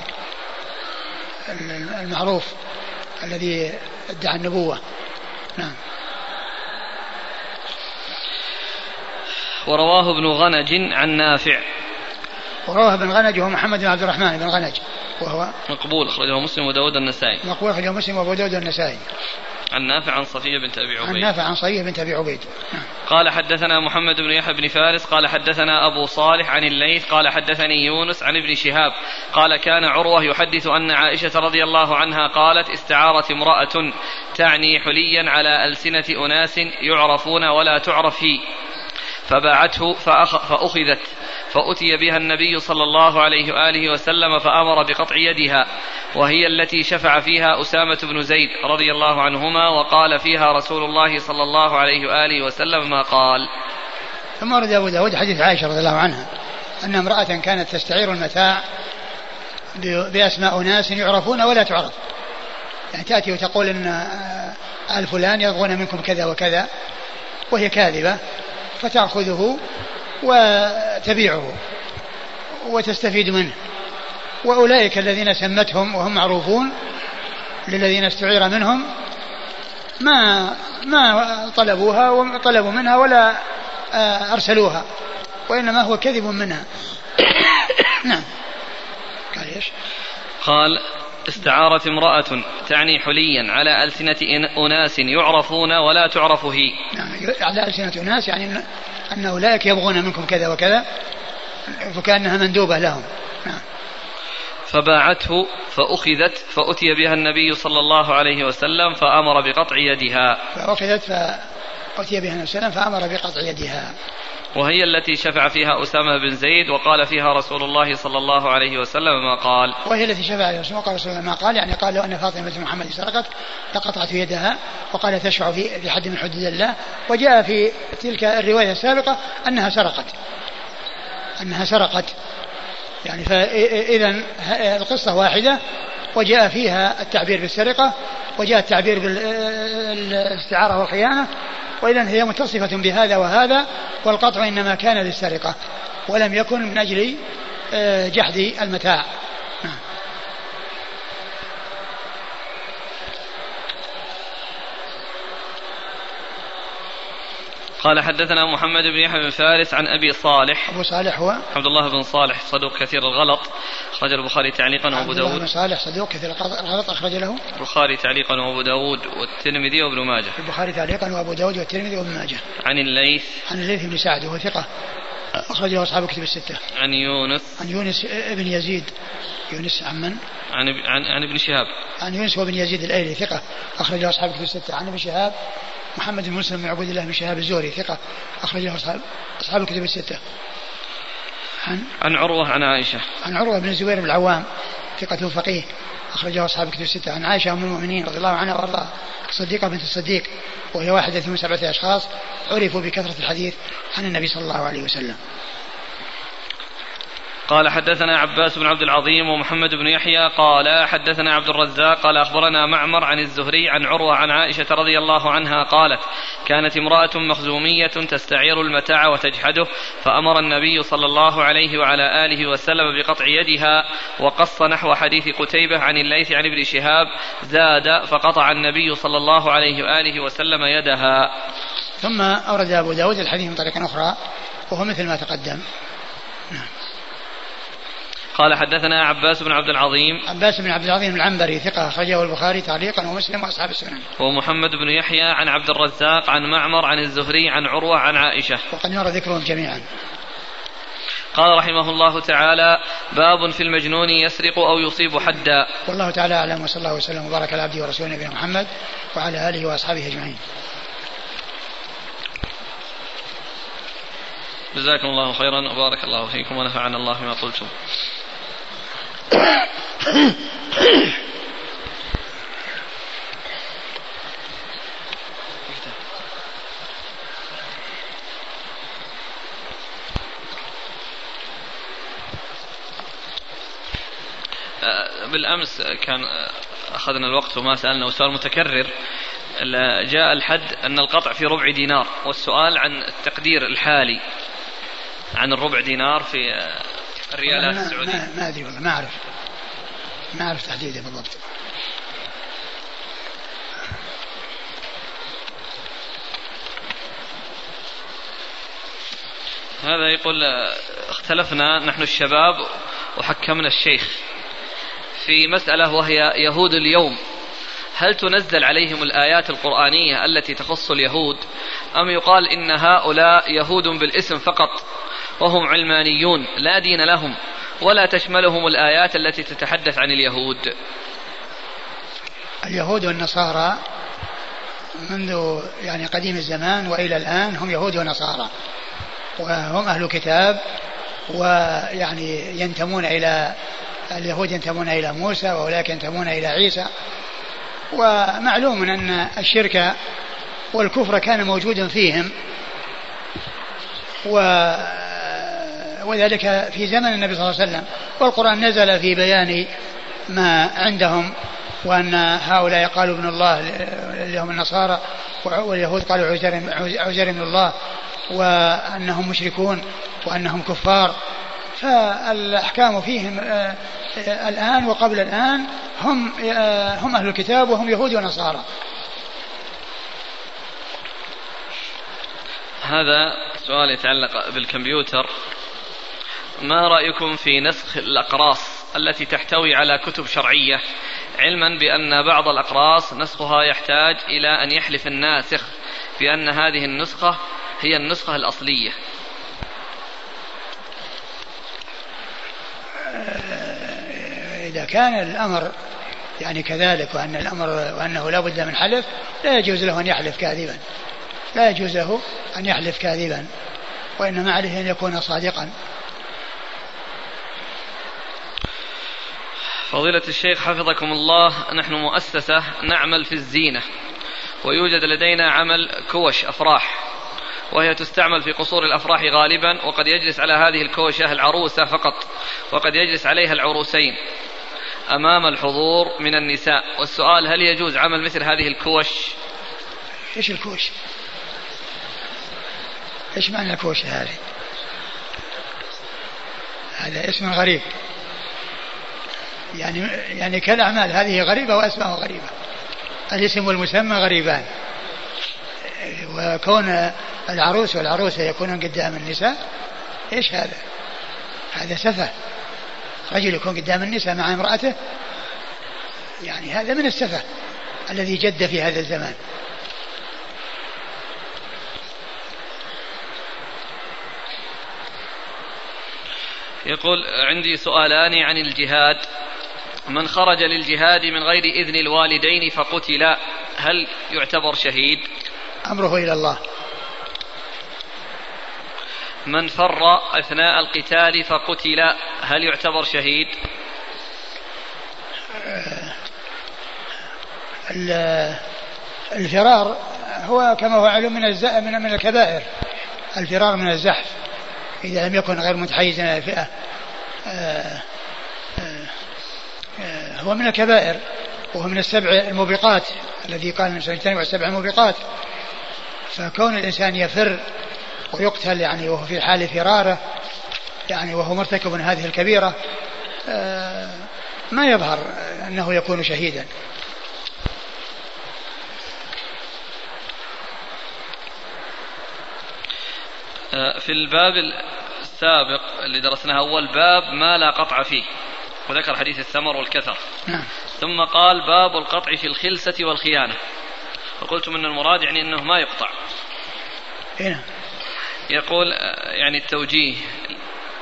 المعروف. الذي ادعى النبوة. نعم.
ورواه ابن غنج عن نافع.
ورواه ابن غنج وهو محمد بن عبد الرحمن بن غنج. وهو
مقبول أخرجه مسلم وداود النسائي.
مقبول أخرجه مسلم وأبو داود النسائي.
عن نافع عن صفية بنت أبي عبيد
عن نافع عن صفية بنت أبي عبيد.
قال حدثنا محمد بن يحيى بن فارس قال حدثنا أبو صالح عن الليث قال حدثني يونس عن ابن شهاب قال كان عروة يحدث أن عائشة رضي الله عنها قالت استعارت امرأة تعني حليا على ألسنة أناس يعرفون ولا تعرف هي فباعته فأخ فأخذت فأتي بها النبي صلى الله عليه وآله وسلم فأمر بقطع يدها وهي التي شفع فيها أسامة بن زيد رضي الله عنهما وقال فيها رسول الله صلى الله عليه وآله وسلم ما قال.
ثم ورد أبو داود حديث عائشة رضي الله عنها أن امرأة كانت تستعير المتاع بأسماء ناس يعرفون ولا تعرف. يعني تأتي وتقول أن آل فلان يبغون منكم كذا وكذا وهي كاذبة. فتأخذه وتبيعه وتستفيد منه. وأولئك الذين سمتهم وهم معروفون للذين استعير منهم ما ما طلبوها وطلبوا منها ولا آه، أرسلوها وإنما هو كذب منها. نعم. قال إيش؟
قال استعارت امرأة تعني حليا على ألسنة أناس يعرفون ولا تعرف هي.
نعم على ألسنة أناس يعني أن أولئك يبغون منكم كذا وكذا فكأنها مندوبة لهم. نعم.
فباعته فأخذت فأتي بها النبي صلى الله عليه وسلم فأمر بقطع يدها.
فأخذت فأتي بها النبي صلى الله عليه وسلم فأمر بقطع يدها.
وهي التي شفع فيها أسامة بن زيد وقال فيها رسول الله صلى الله عليه وسلم ما قال.
وهي التي شفع فيها رسول الله رسول الله ما قال يعني قال لو أن فاطمة محمد سرقت لقطعت يدها وقال تشفع في حد من حدود الله. وجاء في تلك الرواية السابقة أنها سرقت. أنها سرقت. يعني فإذا القصة واحدة. وجاء فيها التعبير بالسرقة وجاء التعبير بالاستعارة والخيانة وإذا هي متصفة بهذا وهذا والقطع إنما كان للسرقة ولم يكن من أجل آه، جحد المتاع.
قال حدثنا محمد بن يحيى بن فارس عن أبي صالح
أبو صالح هو
عبد الله بن صالح صدوق كثير الغلط اخرج البخاري تعليقا وأبو داود عبد
الله بن صالح صدوق كثير الغلط أخرج له
البخاري تعليقا وأبو داود والترمذي وابن ماجه
البخاري تعليقا وأبو داود والترمذي وابن ماجه
عن الليث
عن الليث بن سعد وهو ثقة أخرجه أصحاب الكتب الستة.
عن يونس.
عن يونس بن يزيد. يونس عن من؟
عن عن عن ابن شهاب.
عن يونس وابن يزيد الأيلي ثقة أخرجه أصحاب الكتب الستة. عن ابن شهاب محمد بن مسلم بن عبد الله بن شهاب الزهري ثقة أخرجه أصحاب أصحاب الكتب الستة.
عن عن عروة عن عائشة.
عن عروة بن الزبير بن العوام ثقة فقيه أخرجه أصحاب الكتب الستة. عن عائشة أم المؤمنين رضي الله عنها وأرضاها الصديقة بنت الصديق وهي واحدة من سبعة أشخاص عرفوا بكثرة الحديث عن النبي صلى الله عليه وسلم.
قال حدثنا عباس بن عبد العظيم ومحمد بن يحيى قال حدثنا عبد الرزاق قال أخبرنا معمر عن الزهري عن عروة عن عائشة رضي الله عنها قالت كانت امرأة مخزومية تستعير المتاع وتجحده فأمر النبي صلى الله عليه وعلى آله وسلم بقطع يدها وقص نحو حديث قتيبة عن الليث عن ابن شهاب زاد فقطع النبي صلى الله عليه وآله وسلم يدها.
ثم أورد أبو داود الحديث من طريق أخرى وهو مثل ما تقدم.
قال حدثنا عباس بن عبد العظيم.
عباس بن عبد العظيم العنبري ثقة أخرجه البخاري تعليقا ومسلم وأصحاب السنن.
ومحمد بن يحيى عن عبد الرزاق عن معمر عن الزهري عن عروة عن عائشة.
وقد يرى ذكرهم جميعا.
قال رحمه الله تعالى باب في المجنون يسرق أو يصيب حدا.
والله تعالى أعلم وصلى الله وسلم وبارك على عبده ورسوله نبينا محمد وعلى آله وأصحابه أجمعين.
جزاكم الله خيرا وبارك الله فيكم ونفعنا الله بما قلتم. بالأمس كان أخذنا الوقت وما سألنا وسؤال متكرر. جاء الحد أن القطع في ربع دينار والسؤال عن التقدير الحالي عن الربع دينار في الريالات السعودية.
ما, أدري والله ما أعرف. ما أعرف تحديده بالضبط.
هذا يقول اختلفنا نحن الشباب وحكمنا الشيخ في مسألة وهي يهود اليوم. هل تنزل عليهم الآيات القرآنية التي تخص اليهود؟ أم يقال إن هؤلاء يهود بالاسم فقط؟ وهم علمانيون لا دين لهم ولا تشملهم الآيات التي تتحدث عن اليهود.
اليهود والنصارى منذ يعني قديم الزمان وإلى الآن هم يهود ونصارى وهم أهل كتاب ويعني ينتمون إلى اليهود ينتمون إلى موسى وأولئك ينتمون إلى عيسى. ومعلوم أن الشرك والكفر كان موجودا فيهم و وذلك في زمن النبي صلى الله عليه وسلم. والقرآن نزل في بيان ما عندهم وأن هؤلاء قالوا ابن الله اليوم النصارى واليهود قالوا عزير من الله وأنهم مشركون وأنهم كفار. فالأحكام فيهم آه، الآن وقبل الآن هم آه، هم أهل الكتاب وهم يهود ونصارى.
هذا سؤال يتعلق بالكمبيوتر. ما رأيكم في نسخ الأقراص التي تحتوي على كتب شرعية؟ علما بأن بعض الأقراص نسخها يحتاج إلى أن يحلف الناسخ بأن هذه النسخة هي النسخة الأصلية.
إذا كان الأمر يعني كذلك وأن الأمر وأنه لا بد من حلف لا يجوز له أن يحلف كاذبا. لا يجوز له أن يحلف كاذبا وإنما عليه أن يكون صادقا.
فضيلة الشيخ حفظكم الله نحن مؤسسة نعمل في الزينة ويوجد لدينا عمل كوش أفراح وهي تستعمل في قصور الأفراح غالبا وقد يجلس على هذه الكوشة العروسة فقط وقد يجلس عليها العروسين أمام الحضور من النساء. والسؤال هل يجوز عمل مثل هذه الكوش؟
إيش الكوش؟ إيش معنى الكوش هذه؟ هذا اسم غريب. يعني يعني كالأعمال هذه غريبة وأسماء غريبة. الاسم والمسمى غريبان. وكون العروس والعروسة يكونون قدام النساء إيش هذا؟ هذا سفه. رجل يكون قدام النساء مع امرأته يعني هذا من السفه الذي جد في هذا الزمان.
يقول عندي سؤالان عن الجهاد. من خرج للجهاد من غير إذن الوالدين فقتل هل يعتبر شهيد؟
أمره إلى الله.
من فر أثناء القتال فقتل هل يعتبر شهيد؟
الفرار هو كما هو علم من من من الكبائر. الفرار من الزحف. إذا لم يكن غير متحيز إلى الفئة. آه، آه، آه، هو من الكبائر وهو من السبع الموبقات الذي قال الإنسان يجتنب السبع الموبقات. فكون الإنسان يفر ويقتل يعني وهو في حال فراره يعني وهو مرتكب هذه الكبيرة ما يظهر أنه يكون شهيدا.
في الباب السابق اللي درسناه أول باب ما لا قطع فيه. وذكر حديث الثمر والكثر.
نعم.
ثم قال باب القطع في الخلسة والخيانة. فقلت من المراد يعني أنه ما يقطع.
هنا. إيه.
يقول يعني التوجيه.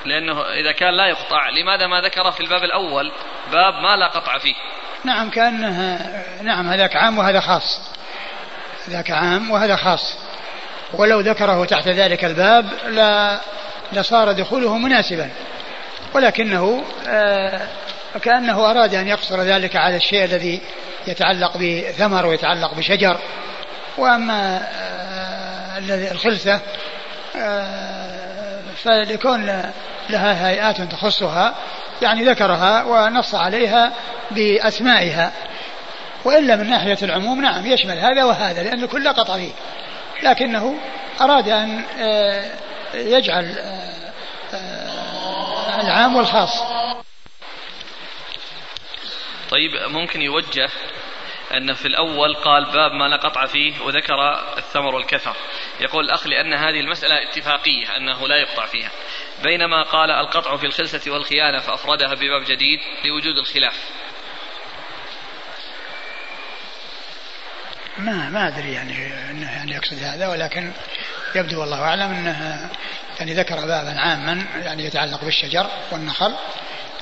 لأنه إذا كان لا يقطع لماذا ما ذكره في الباب الأول باب ما لا قطع فيه؟
نعم كأنه نعم هذاك عام وهذا خاص. هذاك عام وهذا خاص. ولو ذكره تحت ذلك الباب لا لصار دخوله مناسبا. ولكنه آه كأنه أراد أن يقصر ذلك على الشيء الذي يتعلق بثمر ويتعلق بشجر. وأما آه الخلسة آه فلكون لها هيئات تخصها يعني ذكرها ونص عليها بأسمائها. وإلا من ناحية العموم نعم يشمل هذا وهذا لأن الكل قطع فيه لكنه أراد أن يجعل العام والخاص.
طيب ممكن يوجه أن في الأول قال باب ما لا قطع فيه وذكر الثمر والكثر. يقول الأخ لأن هذه المسألة اتفاقية أنه لا يقطع فيها. بينما قال القطع في الخلسة والخيانة فأفردها بباب جديد لوجود الخلاف.
ما ما أدري يعني إنه يعني يقصد هذا ولكن يبدو والله أعلم إنه يعني ذكر بابا عاما يعني يتعلق بالشجر والنخل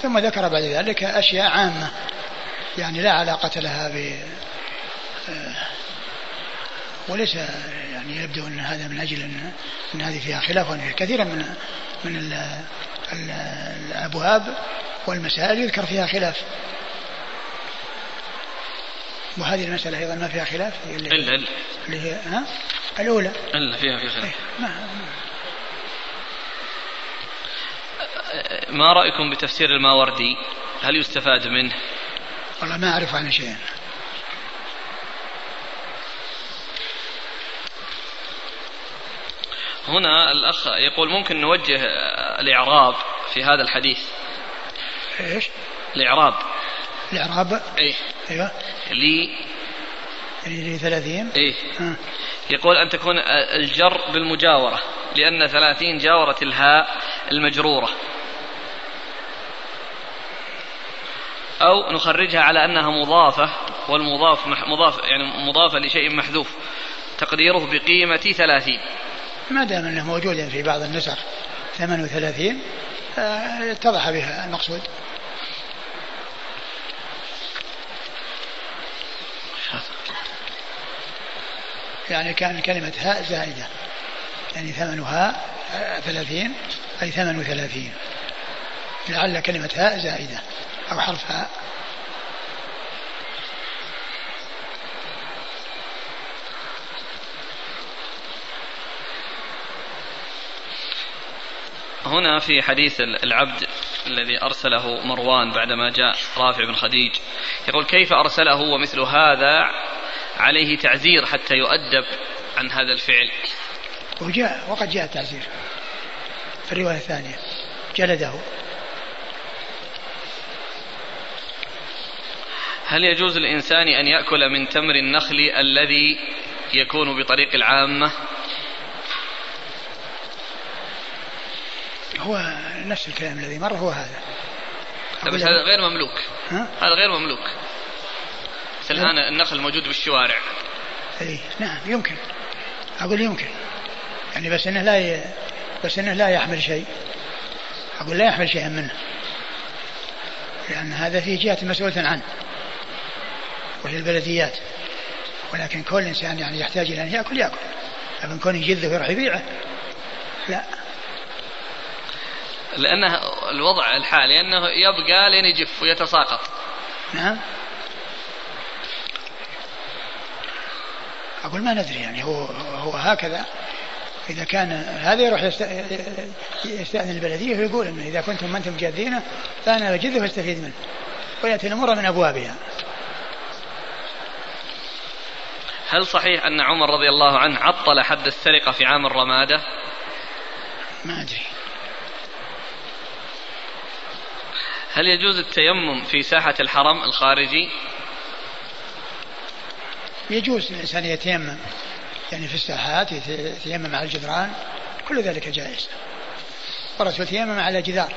ثم ذكر بعد ذلك أشياء عامة يعني لا علاقة لها ب وليس يعني يبدو إن هذا من أجل إن, إن هذه فيها خلاف وإن كثيرا من من ال ال الأبواب والمسائل يذكر فيها خلاف. وهذه المسألة أيضا ما فيها خلاف؟
اللي إلا
اللي هي ها؟ الأولى.
إلا فيها في خلاف. إيه، ما ما رأيكم بتفسير الماوردي؟ هل يستفاد منه؟
والله ما أعرف عنه شيئا
هنا الأخ يقول ممكن نوجه الإعراب في هذا الحديث.
إيش؟
الإعراب.
الإعراب؟
إيه.
أيوه.
لي.
يعني لي ثلاثين.
إيه. يقول أن تكون الجر بالمجاورة لأن ثلاثين جاورت الهاء المجرورة. أو نخرجها على أنها مضافة والمضاف مضاف يعني مضافة لشيء محذوف. تقديره بقيمة ثلاثين.
ما دام أنه موجود في بعض النسخ ثمن وثلاثين آه، اتضح بها المقصود. يعني كان كلمة هاء زائدة. يعني ثمنها ثلاثين أي ثمن ثلاثين لعل كلمة هاء زائدة أو حرف هاء.
هنا في حديث العبد الذي أرسله مروان بعدما جاء رافع بن خديج. يقول كيف أرسله ومثل هذا عليه تعزير حتى يؤدب عن هذا الفعل.
وجاء وقد جاء التعزير في الرواية الثانية. جلده.
هل يجوز للإنسان أن يأكل من تمر النخل الذي يكون بطريق العامة؟
هو نفس الكلام الذي مر هو هذا.
بس هذا غير مملوك.
ها؟
هذا غير مملوك. الآن النخل موجود بالشوارع.
اي نعم يمكن. أقول يمكن. يعني بس إنه لا ي... بس إنه لا يحمل شيء. أقول لا يحمل شيئا منه. لأن هذا فيه جهة مسؤولة عنه. وهي البلديات ولكن كل إنسان يعني يحتاج إلى أن يأكل يأكل. لكن كون يجذه ويروح يبيعه. لا.
لأنه الوضع الحالي أنه يبقى لين يجف ويتساقط.
نعم. أقول ما ندري يعني هو هو هكذا. إذا كان هذا يروح يستأذن البلدية ويقول إنه إذا كنتم ما أنتم جادينه فأنا بجده وأستفيد منه. ويأتي الأمور من أبوابها.
هل صحيح أن عمر رضي الله عنه عطل حد السرقة في عام الرمادة؟
ما أدري.
هل يجوز التيمم في ساحة الحرم الخارجي؟
يجوز الإنسان يتيمم يعني في الساحات يتيمم على الجدران كل ذلك جائز. والرسول تيمم على جدار.